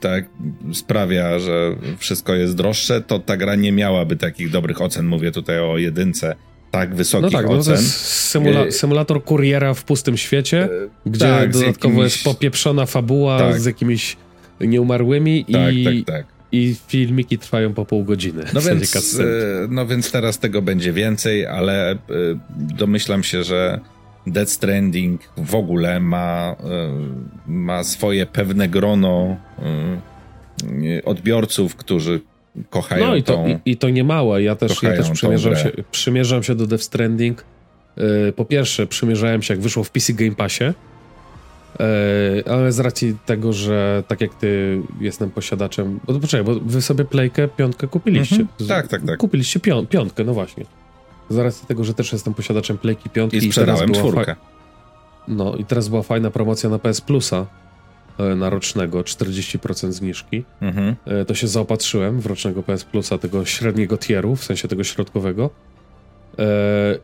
tak sprawia, że wszystko jest droższe, to ta gra nie miałaby takich dobrych ocen. Mówię tutaj o jedynce tak wysokich no tak, ocen. No to jest symula e, symulator kuriera w pustym świecie, e, gdzie tak, dodatkowo jest popieprzona fabuła tak. z jakimiś nieumarłymi tak, i, tak, tak. i filmiki trwają po pół godziny. No więc, e, no więc teraz tego będzie więcej, ale domyślam się, że Death Stranding w ogóle ma, ma swoje pewne grono odbiorców, którzy kochają No i to, tą, i, i, to nie małe. Ja też, ja też przymierzam, się, przymierzam się do Death Stranding. Po pierwsze, przymierzałem się jak wyszło w PC Game Passie, ale z racji tego, że tak jak ty jestem posiadaczem... Bo poczekaj, bo wy sobie Playkę, piątkę kupiliście. Mhm. Tak, tak, tak. Kupiliście pią piątkę, no właśnie. Z racji tego, że też jestem posiadaczem Playki piątki. I sprzedałem i czwórkę. No i teraz była fajna promocja na PS Plusa E, na rocznego, 40% zniżki. Mhm. E, to się zaopatrzyłem w rocznego PS Plusa, tego średniego tieru, w sensie tego środkowego. E,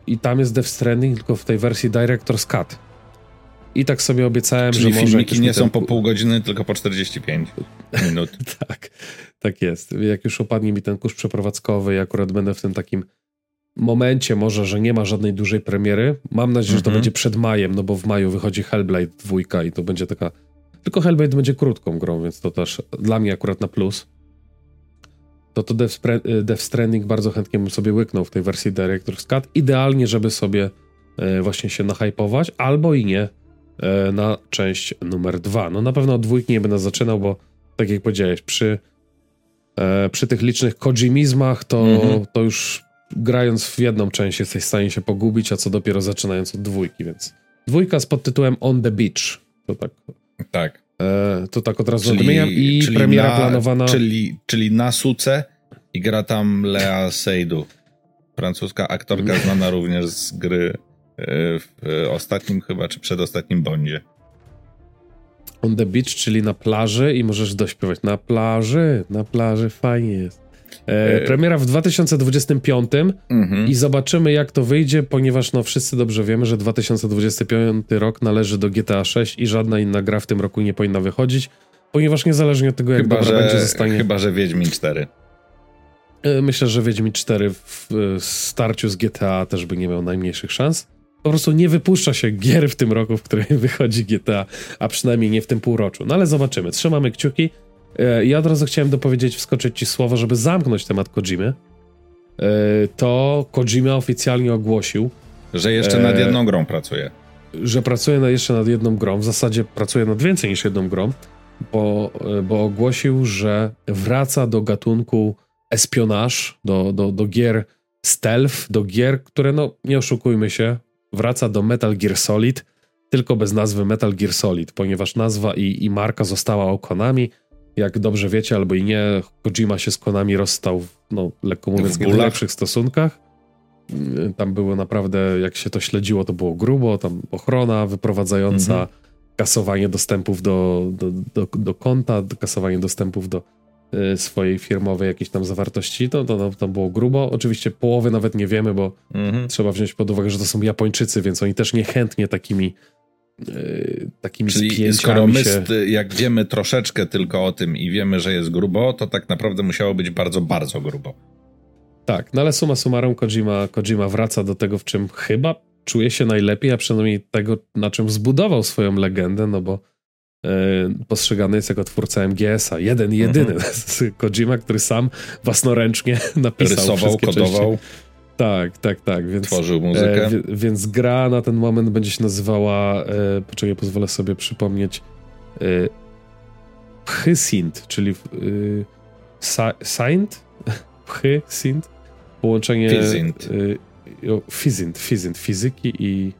I tam jest Death Stranding, tylko w tej wersji Director's Cut. I tak sobie obiecałem, Czyli że może... filmiki nie są po pół godziny, tylko po 45 minut. (laughs) tak, tak jest. Jak już opadnie mi ten kurz przeprowadzkowy i akurat będę w tym takim momencie może, że nie ma żadnej dużej premiery. Mam nadzieję, że to mhm. będzie przed majem, no bo w maju wychodzi Hellblade 2 i to będzie taka tylko Hellblade będzie krótką grą, więc to też dla mnie akurat na plus. To to Death, y, Death Stranding bardzo chętnie bym sobie łyknął w tej wersji Director's Cut. Idealnie, żeby sobie e, właśnie się nahypować, albo i nie na część numer dwa. No na pewno od dwójki nie będę zaczynał, bo tak jak powiedziałeś, przy, e, przy tych licznych kojimizmach to, mm-hmm. to już grając w jedną część jesteś w stanie się pogubić, a co dopiero zaczynając od dwójki, więc dwójka z podtytułem On the Beach. To tak tak. E, to tak od razu czyli, odmieniam i czyli premiera na, planowana... Czyli, czyli na suce i gra tam Lea Seydoux. Francuska aktorka mhm. (laughs) znana również z gry e, w ostatnim chyba, czy przedostatnim Bondzie. On the beach, czyli na plaży i możesz dośpiewać. Na plaży, na plaży, fajnie jest. E, e, premiera w 2025 mhm. i zobaczymy jak to wyjdzie, ponieważ no wszyscy dobrze wiemy, że 2025 rok należy do GTA 6 i żadna inna gra w tym roku nie powinna wychodzić, ponieważ niezależnie od tego jak chyba, dobra że, będzie zostanie... Chyba, że Wiedźmin 4. E, myślę, że Wiedźmin 4 w starciu z GTA też by nie miał najmniejszych szans. Po prostu nie wypuszcza się gier w tym roku, w którym (laughs) wychodzi GTA, a przynajmniej nie w tym półroczu. No ale zobaczymy. Trzymamy kciuki. E, ja od razu chciałem dopowiedzieć, wskoczyć ci słowo, żeby zamknąć temat Kojimy. E, to Kojima oficjalnie ogłosił, że jeszcze nad e, jedną grą pracuje. Że pracuje na, jeszcze nad jedną grą. W zasadzie pracuje nad więcej niż jedną grą, bo, bo ogłosił, że wraca do gatunku espionaż, do, do, do gier stealth, do gier, które, no nie oszukujmy się, wraca do Metal Gear Solid, tylko bez nazwy Metal Gear Solid, ponieważ nazwa i, i marka została o Konami jak dobrze wiecie, albo i nie, Kojima się z Konami rozstał, no, lekko mówiąc, w nie najlepszych stosunkach. Mm, tam było naprawdę, jak się to śledziło, to było grubo, tam ochrona wyprowadzająca, mhm. kasowanie dostępów do, do, do, do konta, kasowanie dostępów do swojej firmowej jakiejś tam zawartości, to, to, to było grubo. Oczywiście połowy nawet nie wiemy, bo mhm. trzeba wziąć pod uwagę, że to są Japończycy, więc oni też niechętnie takimi Yy, takimi Czyli skoro my, się... jak wiemy troszeczkę tylko o tym i wiemy, że jest grubo, to tak naprawdę musiało być bardzo, bardzo grubo. Tak, no ale suma summarum Kojima, Kojima wraca do tego, w czym chyba czuje się najlepiej, a przynajmniej tego, na czym zbudował swoją legendę, no bo postrzegany jest jako twórca MGS-a. Jeden jedyny. (laughs) -hmm. Kojima, który sam własnoręcznie (laughs) napisał Rysował, kodował. Części. Tak, tak, tak. Więc, Tworzył muzykę. E, więc gra na ten moment będzie się nazywała, e, poczekaj, pozwolę sobie przypomnieć, e, Pchysint, czyli e, Saint? (laughs) Pchysint? Połączenie... Physint. Fizint, Fizint, fizyki i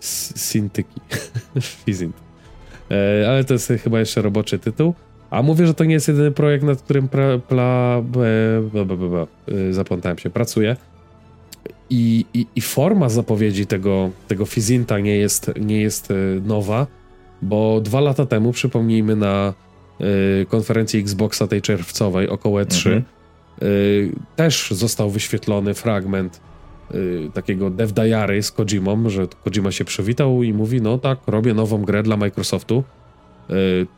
Sintyki. Fizint. E, ale to jest chyba jeszcze roboczy tytuł. A mówię, że to nie jest jedyny projekt, nad którym pra, pla, be, be, be, zapamiętałem się, pracuję. I, i, I, forma zapowiedzi tego, tego Fizinta nie jest, nie jest e, nowa, bo dwa lata temu, przypomnijmy, na y, konferencji Xboxa tej czerwcowej, około E3, mhm. y, też został wyświetlony fragment y, takiego dev diary z Kojimą, że Kojima się przywitał i mówi, no tak, robię nową grę dla Microsoftu.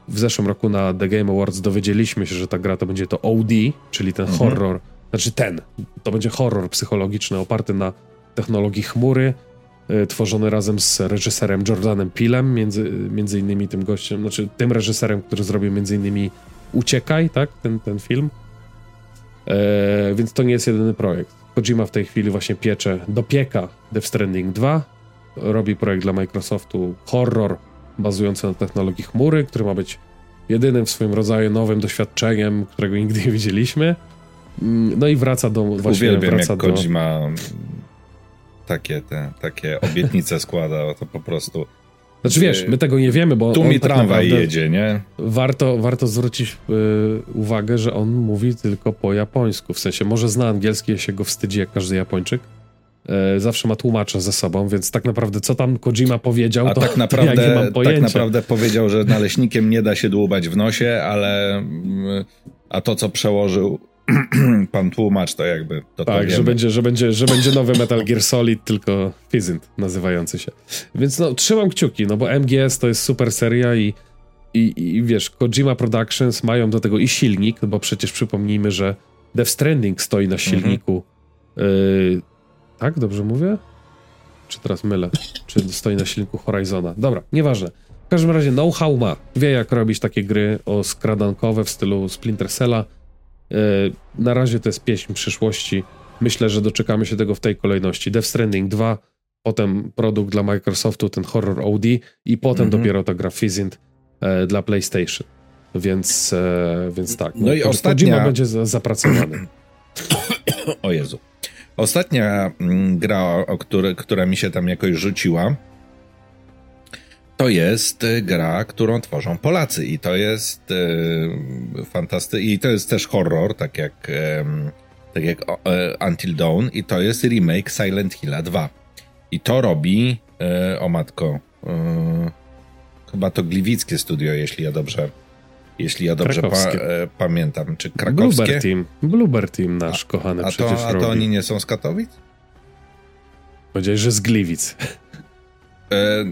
w zeszłym roku na The Game Awards dowiedzieliśmy się, że ta gra to będzie to OD, czyli ten mhm. horror znaczy ten. To będzie horror psychologiczny oparty na technologii chmury, y, tworzony razem z reżyserem Jordanem Pilem, między, między innymi tym gościem, znaczy tym reżyserem, który zrobił między innymi Uciekaj, tak? Ten, ten film. E, więc to nie jest jedyny projekt. Kojima w tej chwili właśnie piecze, dopieka Death Stranding 2, robi projekt dla Microsoftu horror bazujący na technologii chmury, który ma być jedynym w swoim rodzaju nowym doświadczeniem, którego nigdy nie widzieliśmy. Mm, no i wraca do właśnie Uwielbiam, wraca jak do... Kojima takie, te, takie obietnice składa, to po prostu... Znaczy wiesz, my tego nie wiemy, bo Tu mi tak tramwaj jedzie, nie? Warto, warto zwrócić y, uwagę, że on mówi tylko po japońsku. W sensie, może zna angielski, ja się go wstydzi jak każdy Japończyk. Y, zawsze ma tłumacza ze sobą, więc tak naprawdę co tam Kojima powiedział, A to, tak naprawdę, (laughs) ja nie mam pojęcia. Tak naprawdę powiedział, że naleśnikiem nie da się dłubać w nosie, ale mm, a to, co przełożył (clears throat) pan tłumacz to jakby. To tak, to że, będzie, że, będzie, że będzie nowy Metal Gear Solid, tylko Fizzint nazywający się. Więc no, trzymam kciuki, no bo MGS to jest super seria i, i, i wiesz, Kojima Productions mają do tego i silnik, bo przecież przypomnijmy, że Death Stranding stoi na silniku. Mhm. Yy, tak, dobrze mówię? Czy teraz mylę? Czy stoi na silniku Horizona? Dobra, nieważne. W każdym razie know-how ma. Wie jak robić takie gry o skradankowe w stylu Splinter Cella na razie to jest pieśń przyszłości. Myślę, że doczekamy się tego w tej kolejności. Death Stranding 2, potem produkt dla Microsoftu, ten horror OD i potem -hmm. dopiero ta gra e, dla PlayStation. Więc, e, więc tak. No, no i ostatnia... będzie za, zapracowany. (coughs) o Jezu. Ostatnia mm, gra, o które, która mi się tam jakoś rzuciła, to jest y, gra, którą tworzą Polacy i to jest e, fantastyczny i to jest też horror, tak jak, e, tak jak e, Until Dawn i to jest remake Silent Hill 2. I to robi, e, o matko, e, chyba to gliwickie studio, jeśli ja dobrze jeśli ja dobrze pa, e, pamiętam, czy krakowskie? Bluebird Team, Bluebird Team nasz a, kochany a przecież to, A to oni nie są z Katowic? Powiedziałeś, że z Gliwic. E,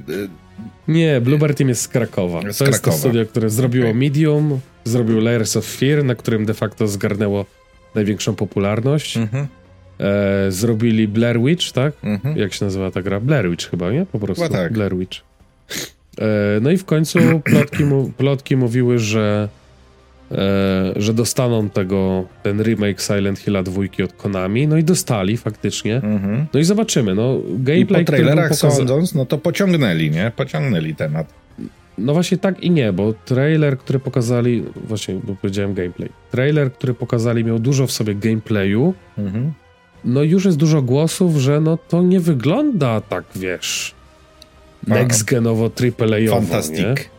nie, Bluebird Team jest z Krakowa. Z to Krakowa. jest to studio, które zrobiło okay. Medium, zrobił Layers of Fear, na którym de facto zgarnęło największą popularność. Mm-hmm. E, zrobili Blair Witch, tak? Mm-hmm. Jak się nazywa ta gra? Blair Witch chyba, nie? Po prostu. tak. Blair Witch. E, no i w końcu plotki, mu, plotki mówiły, że że dostaną tego, ten remake Silent Hilla 2 od Konami, no i dostali faktycznie. Mhm. No i zobaczymy, no gameplay, I po trailerach pokaza... sądząc, no to pociągnęli, nie? Pociągnęli temat. No właśnie tak i nie, bo trailer, który pokazali, właśnie, bo powiedziałem gameplay. Trailer, który pokazali miał dużo w sobie gameplayu, mhm. no już jest dużo głosów, że no to nie wygląda tak, wiesz, next genowo, triple Fantastic.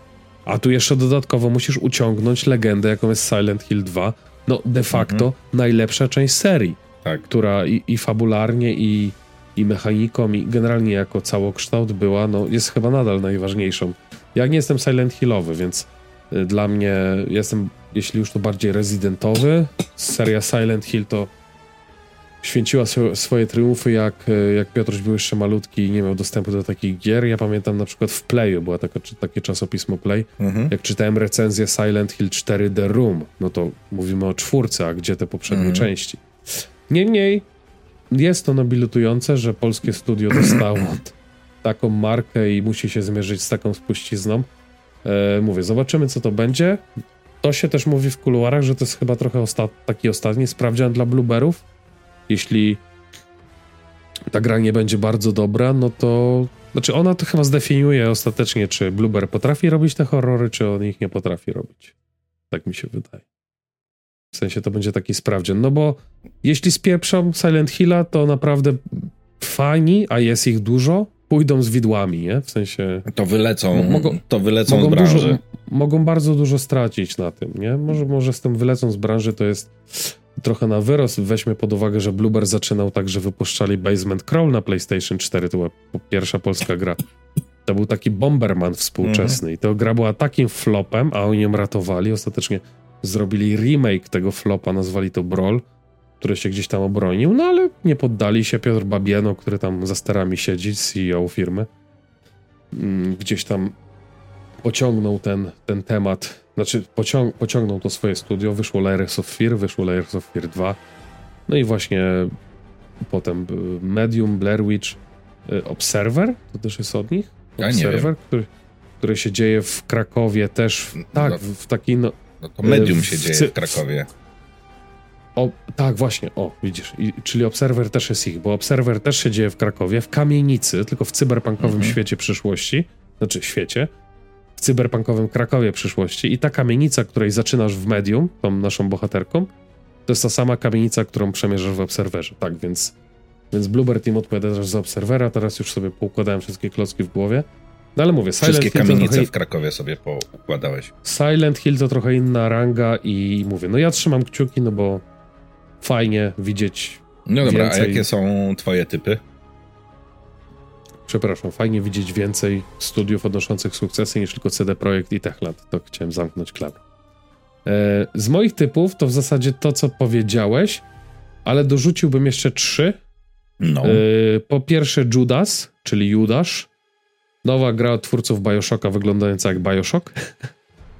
A tu jeszcze dodatkowo musisz uciągnąć legendę, jaką jest Silent Hill 2. No, de facto mhm. najlepsza część serii, tak. która i, i fabularnie, i, i mechaniką, i generalnie jako całokształt była, no, jest chyba nadal najważniejszą. Ja nie jestem Silent Hillowy, więc y, dla mnie jestem, jeśli już to bardziej rezydentowy. Seria Silent Hill to święciła swoje triumfy, jak, e, jak Piotruś był jeszcze malutki i nie miał dostępu do takich gier. Ja pamiętam na przykład w Playu, była taka, takie czasopismo Play, mhm. jak czytałem recenzję Silent Hill 4 The Room, no to mówimy o czwórce, a gdzie te poprzednie mhm. części. Niemniej jest to nobilitujące, że polskie studio (clears throat) dostało taką markę i musi się zmierzyć z taką spuścizną. E, mówię, zobaczymy co to będzie. To się też mówi w kuluarach, że to jest chyba trochę osta taki ostatni sprawdzian dla Blueberów jeśli ta gra nie będzie bardzo dobra, no to. Znaczy, ona to chyba zdefiniuje ostatecznie, czy Blueber potrafi robić te horrory, czy on ich nie potrafi robić. Tak mi się wydaje. W sensie to będzie taki sprawdzian. No bo jeśli spieprzą Silent Hilla, to naprawdę fajni, a jest ich dużo, pójdą z widłami, nie? W sensie... To wylecą, mogą, to wylecą mogą z branży. Dużo, mogą bardzo dużo stracić na tym, nie? Może, może z tym wylecą z branży to jest trochę na wyrost. Weźmy pod uwagę, że Bluebird zaczynał tak, że wypuszczali Basement Crawl na PlayStation 4, to była pierwsza polska gra. To był taki Bomberman współczesny i to gra była takim flopem, a oni ją ratowali. Ostatecznie zrobili remake tego flopa, nazwali to Brawl, który się gdzieś tam obronił, no ale nie poddali się. Piotr Babieno, który tam za sterami siedzi, CEO firmy, mm, gdzieś tam pociągnął ten, ten temat, znaczy pociąg pociągnął to swoje studio, wyszło Layers of Fear, wyszło Layers of Fear 2, no i właśnie potem Medium, Blair Witch, y, Observer, to też jest od nich? Observer, który, który się dzieje w Krakowie też, tak, no, w, w takiej no, no to Medium w, się dzieje w Krakowie. O, tak, właśnie, o, widzisz, I, czyli Observer też jest ich, bo Observer też się dzieje w Krakowie, w kamienicy, tylko w cyberpunkowym mhm. świecie przyszłości, znaczy świecie, w cyberpunkowym Krakowie przyszłości i ta kamienica, której zaczynasz w Medium, tą naszą bohaterką, to jest ta sama kamienica, którą przemierzasz w Obserwerze, tak, więc, więc Bluebird Team odpowiada też za Obserwera, teraz już sobie poukładałem wszystkie klocki w głowie, no ale mówię, Silent Wszystkie Hill kamienice trochę... w Krakowie sobie poukładałeś. Silent Hill to trochę inna ranga i mówię, no ja trzymam kciuki, no bo fajnie widzieć No dobra, więcej... a jakie są twoje typy? Przepraszam, fajnie widzieć więcej studiów odnoszących sukcesy niż tylko CD Projekt i Techland. To chciałem zamknąć klap. E, z moich typów to w zasadzie to, co powiedziałeś, ale dorzuciłbym jeszcze trzy. No. E, po pierwsze Judas, czyli Judasz. Nowa gra od twórców Bioshocka wyglądająca jak Bioshock. (laughs)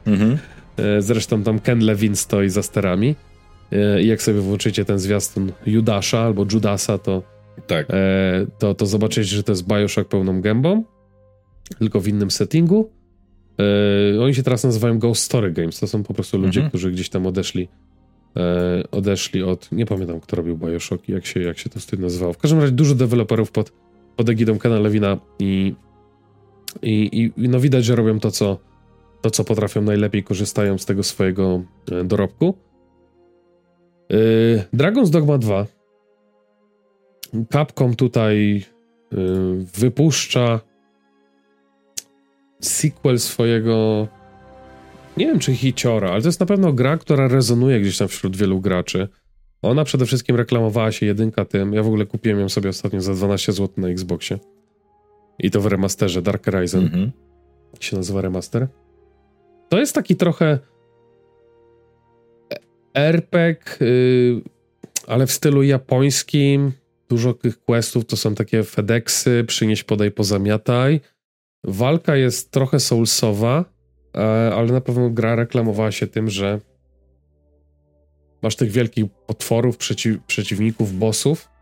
Mhm. E, zresztą tam Ken Levin stoi za sterami. I jak sobie włączycie ten zwiastun Judasza albo Judasa, to, tak. E, to, to zobaczycie, że to jest Bioshock pełną gębą, tylko w innym settingu. Oni się teraz nazywają Ghost Story Games. To są po prostu ludzie, mhm. którzy gdzieś tam odeszli odeszli od, nie pamiętam kto robił Bioshock i jak się, jak się to studio nazywało. W każdym razie dużo deweloperów pod, pod egidą Kena Lewina i i, i no widać, że robią to co, to, co potrafią najlepiej, korzystają z tego swojego e, dorobku. Dragon's Dogma 2. Capcom tutaj yy, wypuszcza sequel swojego nie wiem czy hiciora, ale to jest na pewno gra, która rezonuje gdzieś tam wśród wielu graczy. Ona przede wszystkim reklamowała się jedynka tym. Ja w ogóle kupiłem ją sobie ostatnio za 12 zł na Xboxie. I to w remasterze Dark Horizon. Mhm. się nazywa remaster. To jest taki trochę RPG, yy, ale w stylu japońskim. Dużo tych questów to są takie FedExy, przynieś, podaj, pozamiataj. Walka jest trochę soulsowa, e, ale na pewno gra reklamowała się tym, że masz tych wielkich potworów, przeciw, przeciwników, bossów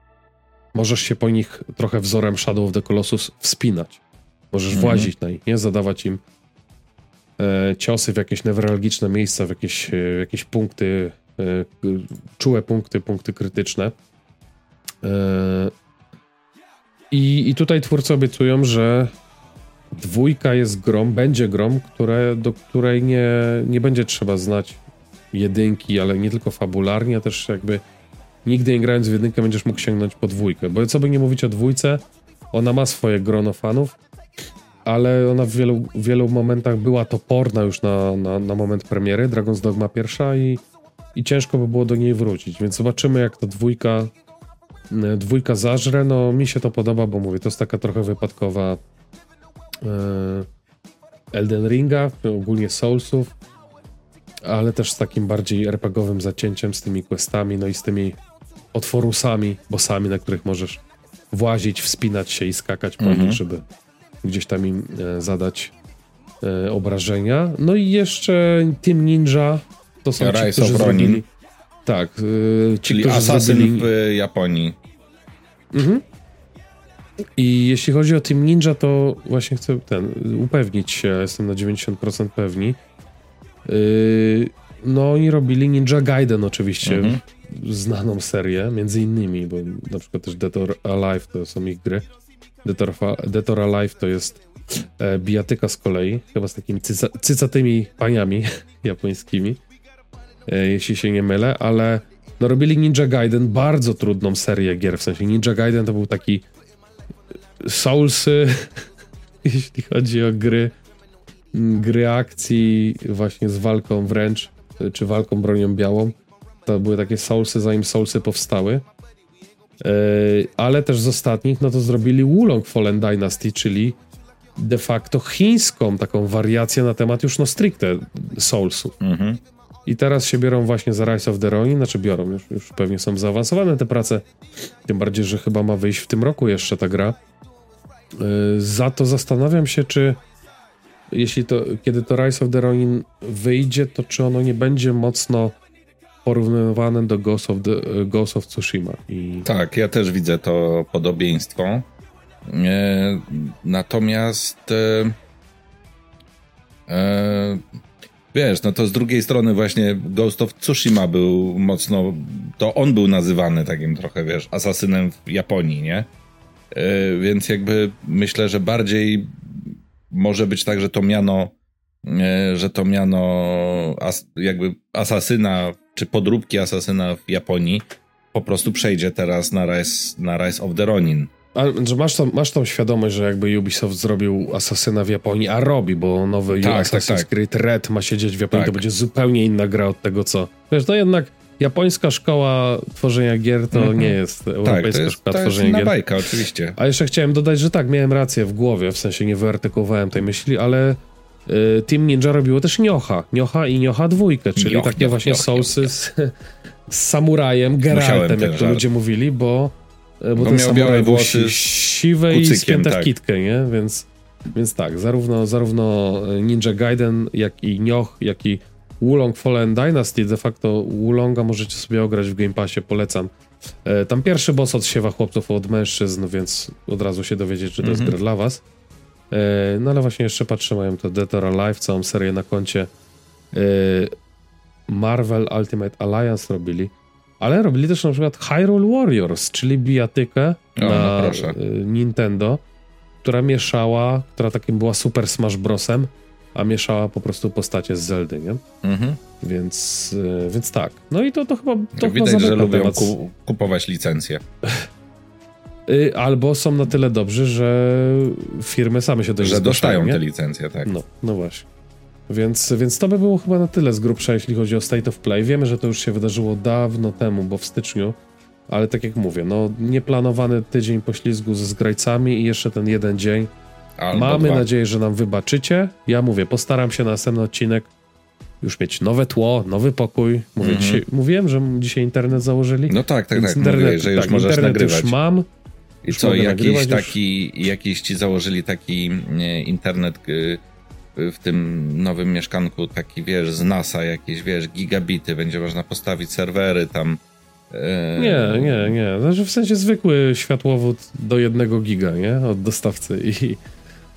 możesz się po nich trochę wzorem Shadow of the Colossus wspinać. Możesz mhm. włazić na nich, nie? Zadawać im e, ciosy w jakieś newralgiczne miejsca, w jakieś, e, jakieś punkty, e, czułe punkty, punkty krytyczne. I, I tutaj twórcy obiecują, że dwójka jest grom, będzie grom, które, do której nie, nie będzie trzeba znać jedynki, ale nie tylko fabularnie, a też jakby nigdy nie grając w jedynkę będziesz mógł sięgnąć po dwójkę. Bo co by nie mówić o dwójce, ona ma swoje grono fanów, ale ona w wielu, wielu momentach była toporna już na, na, na moment premiery, Dragon's Dogma pierwsza i, i ciężko by było do niej wrócić, więc zobaczymy jak ta dwójka dwójka zażre, no mi się to podoba, bo mówię, to jest taka trochę wypadkowa e, Elden Ringa, ogólnie Soulsów, ale też z takim bardziej RPGowym zacięciem, z tymi questami, no i z tymi otworusami, bossami, na których możesz włazić, wspinać się i skakać po nich, mhm. żeby gdzieś tam im e, zadać e, obrażenia. No i jeszcze Team Ninja to są Rise ci, którzy zrobili... Tak. E, ci, Czyli Assassin zrobili... w Japonii. Mhm. I jeśli chodzi o Team Ninja, to właśnie chcę ten upewnić się, jestem na 90% pewni. Yy, no oni robili Ninja Gaiden oczywiście. Mhm znaną serię, między innymi, bo na przykład też Dead or Alive to są ich gry. Dead or, Dead or Alive to jest e, bijatyka z kolei, chyba z takimi cyca, cycatymi paniami (laughs) japońskimi, jeśli się nie mylę, ale no robili Ninja Gaiden, bardzo trudną serię gier, w sensie Ninja Gaiden to był taki Soulsy, (laughs) jeśli chodzi o gry, gry akcji właśnie z walką wręcz, czy walką bronią białą. To były takie Soulsy, zanim Soulsy powstały. Yy, ale też z ostatnich, no to zrobili Wulong Fallen Dynasty, czyli de facto chińską taką wariację na temat już no stricte Soulsów. Mhm. I teraz się biorą właśnie za Rise of the Ronin, znaczy biorą, już, już pewnie są zaawansowane te prace, tym bardziej, że chyba ma wyjść w tym roku jeszcze ta gra. Yy, za to zastanawiam się, czy jeśli to, kiedy to Rise of the Ronin wyjdzie, to czy ono nie będzie mocno porównywane do Ghost of, the, Ghost of Tsushima. I... Tak, ja też widzę to podobieństwo. E, natomiast e, e, wiesz, no to z drugiej strony właśnie Ghost of Tsushima był mocno, to on był nazywany takim trochę, wiesz, asasynem w Japonii, nie? E, więc jakby myślę, że bardziej może być tak, że to miano, e, że to miano as, jakby asasyna, czy podróbki asasyna w Japonii po prostu przejdzie teraz na Rise, na Rise of the Ronin. A, że masz, tą, masz tą świadomość, że jakby Ubisoft zrobił Asasyna w Japonii, a robi, bo nowy tak, Assassin's tak, tak. Creed Red ma siedzieć w Japonii, tak. to będzie zupełnie inna gra od tego, co... Wiesz, to jednak japońska szkoła tworzenia gier to mm -hmm. nie jest europejska tak, to jest, szkoła to tworzenia jest gier. bajka, oczywiście. A jeszcze chciałem dodać, że tak, miałem rację w głowie, w sensie nie wyartykułowałem tej myśli, ale y, Team Ninja robiło też Niocha. Niocha i Niocha dwójkę, czyli nioch, takie nioch, właśnie nioch, sousy z, z samurajem, Geraltem, jak to ludzie mówili, bo, bo, bo ten samuraj był siwy i spięte tak. w kitkę, nie? Więc, więc tak, zarówno, zarówno Ninja Gaiden, jak i Nioch, jak i Wulong Fallen Dynasty, de facto Wulonga możecie sobie ograć w Game Passie, polecam. E, tam pierwszy boss odsiewa chłopców od mężczyzn, więc od razu się dowiedzieć, czy to jest mhm. gra dla was. E, no ale właśnie jeszcze patrzę, mają to Dead or Alive, całą serię na koncie. E, Marvel Ultimate Alliance robili, ale robili też na przykład Hyrule Warriors, czyli bijatykę o, no na no Nintendo, która mieszała, która takim była Super Smash Brosem, a mieszała po prostu postacie z Zeldy, nie? Mhm. Więc, e, więc tak. No i to, to chyba to Widać, chyba że lubią ku, kupować licencje. Y, albo są na tyle dobrzy, że firmy same się do Że dostają te licencje, tak. No, no właśnie. Więc, więc to by było chyba na tyle z grubsza, jeśli chodzi o State of Play. Wiemy, że to już się wydarzyło dawno temu, bo w styczniu, ale tak jak mówię, no nieplanowany tydzień poślizgu ze zgrajcami i jeszcze ten jeden dzień Albo Mamy dwa. nadzieję, że nam wybaczycie. Ja mówię, postaram się na następny odcinek już mieć nowe tło, nowy pokój. Mówię, mm -hmm. dzisiaj, mówiłem, że dzisiaj internet założyli. No tak, tak, tak. Internet, mówię, że już tak, możesz nagrywać. już mam. I co, jakiś taki, już... jakiś ci założyli taki nie, internet y, w tym nowym mieszkanku, taki wiesz, z NASA, jakieś wiesz, gigabity, będzie można postawić serwery tam. E, nie, nie, nie. Znaczy w sensie zwykły światłowód do jednego giga, nie? Od dostawcy i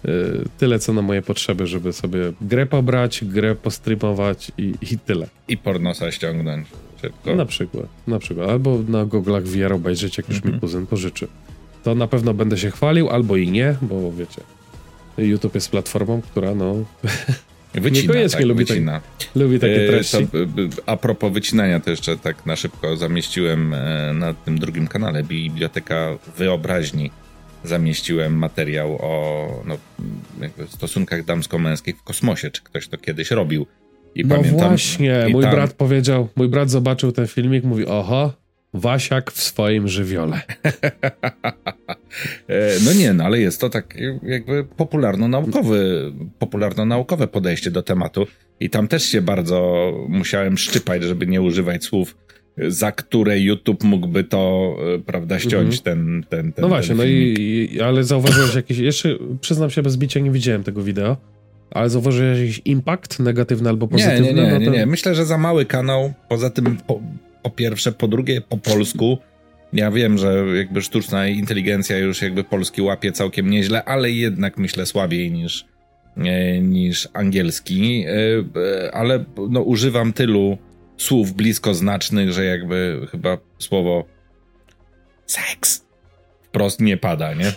Y, tyle co na moje potrzeby, żeby sobie grę pobrać, grę postreamować i, i tyle. I pornosa ściągnąć szybko. Na przykład, na przykład. Albo na goglach VR obejrzeć, jak już mi mhm. kuzyn pożyczy. To na pewno będę się chwalił, albo i nie, bo wiecie, YouTube jest platformą, która no... (laughs) Wycina, Niekoniecznie tak, lubi, wycina. Tak, lubi takie e, treści. To, a propos wycinania, to jeszcze tak na szybko zamieściłem e, na tym drugim kanale Biblioteka Wyobraźni zamieściłem materiał o no, stosunkach damsko-męskich w kosmosie, czy ktoś to kiedyś robił. I no pamiętam, właśnie, mój tam... brat powiedział, mój brat zobaczył ten filmik, mówi, oho, Wasiak w swoim żywiole. (laughs) E, no nie, no ale jest to tak jakby popularno-naukowy, popularno-naukowe podejście do tematu i tam też się bardzo musiałem szczypać, żeby nie używać słów za które YouTube mógłby to, e, prawda, ściąć mhm. ten, ten, ten. No właśnie, ten no i, ale zauważyłeś jakiś, jeszcze przyznam się bez bicia, nie widziałem tego wideo, ale zauważyłeś jakiś impact negatywny albo pozytywny? Nie, nie, nie, nie, nie. Myślę, że za mały kanał, poza tym po, po pierwsze, po drugie po polsku, ja wiem, że jakby sztuczna inteligencja już jakby polski łapie całkiem nieźle, ale jednak myślę słabiej niż, e, niż angielski, e, ale no, używam tylu słów bliskoznacznych, że jakby chyba słowo seks wprost nie pada, nie?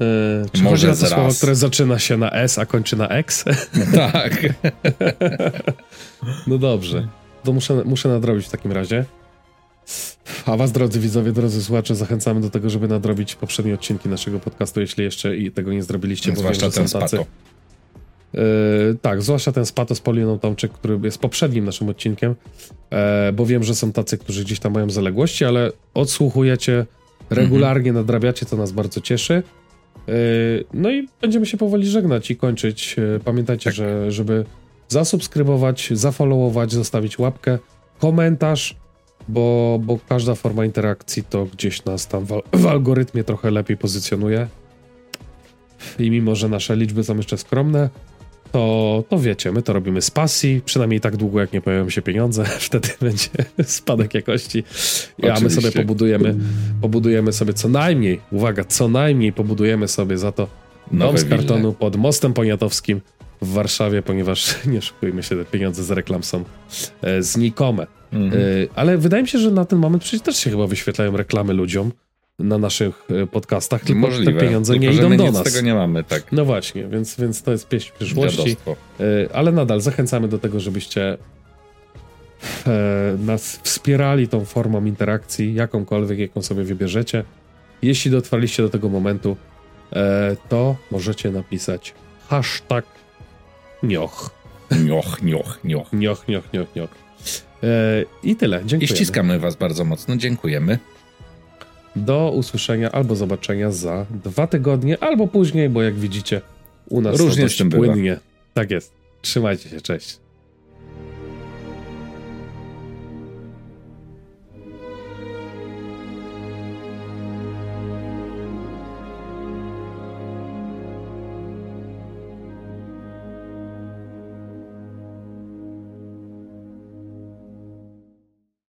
Yy, (laughs) czy Może chodzi to słowo, które zaczyna się na S, a kończy na X? Tak. (laughs) (laughs) no dobrze. To muszę, muszę nadrobić w takim razie. A was, drodzy widzowie, drodzy słuchacze, zachęcamy do tego, żeby nadrobić poprzednie odcinki naszego podcastu, jeśli jeszcze i tego nie zrobiliście, bo Zwłaszcza wiem, ten są tacy. spato. Yy, tak, zwłaszcza ten spato z Poliną Tomczyk, który jest poprzednim naszym odcinkiem, e, bo wiem, że są tacy, którzy gdzieś tam mają zaległości, ale odsłuchujecie, regularnie nadrabiacie, to nas bardzo cieszy. Yy, no i będziemy się powoli żegnać i kończyć. Yy, Pamiętajcie, Tak. że żeby zasubskrybować, zafollowować, zostawić łapkę, komentarz, bo, bo każda forma interakcji to gdzieś nas tam w, w algorytmie trochę lepiej pozycjonuje. I mimo, że nasze liczby są jeszcze skromne, to, to wiecie, my to robimy z pasji, przynajmniej tak długo, jak nie pojawią się pieniądze, (laughs) wtedy będzie (laughs) spadek jakości. A my Oczywiście. sobie pobudujemy, pobudujemy sobie co najmniej, uwaga, co najmniej pobudujemy sobie za to dom Nowe z kartonu pod Mostem Poniatowskim w Warszawie, ponieważ (laughs) nie szukujmy się, te pieniądze z reklam są e, znikome. Mhm. E, ale wydaje mi się, że na ten moment przecież też się chyba wyświetlają reklamy ludziom na naszych e, podcastach, tylko Możliwe. te pieniądze Tylko, nie idą my do nic nas. tego nie mamy, tak. No właśnie, więc, więc to jest pieśń przyszłości. E, ale nadal zachęcamy do tego, żebyście e, nas wspierali tą formą interakcji, jakąkolwiek, jaką sobie wybierzecie. Jeśli dotrwaliście do tego momentu, e, to możecie napisać hashtag nioch. Nioch, nioch, nioch. Nioch, nioch, nioch, nioch. E, I tyle. I Dziękuję. ściskamy was bardzo mocno. Dziękujemy. Do usłyszenia albo zobaczenia za dwa tygodnie, albo później, bo jak widzicie, u nas Różnie z bywa. płynnie. Tak jest. Trzymajcie się, cześć.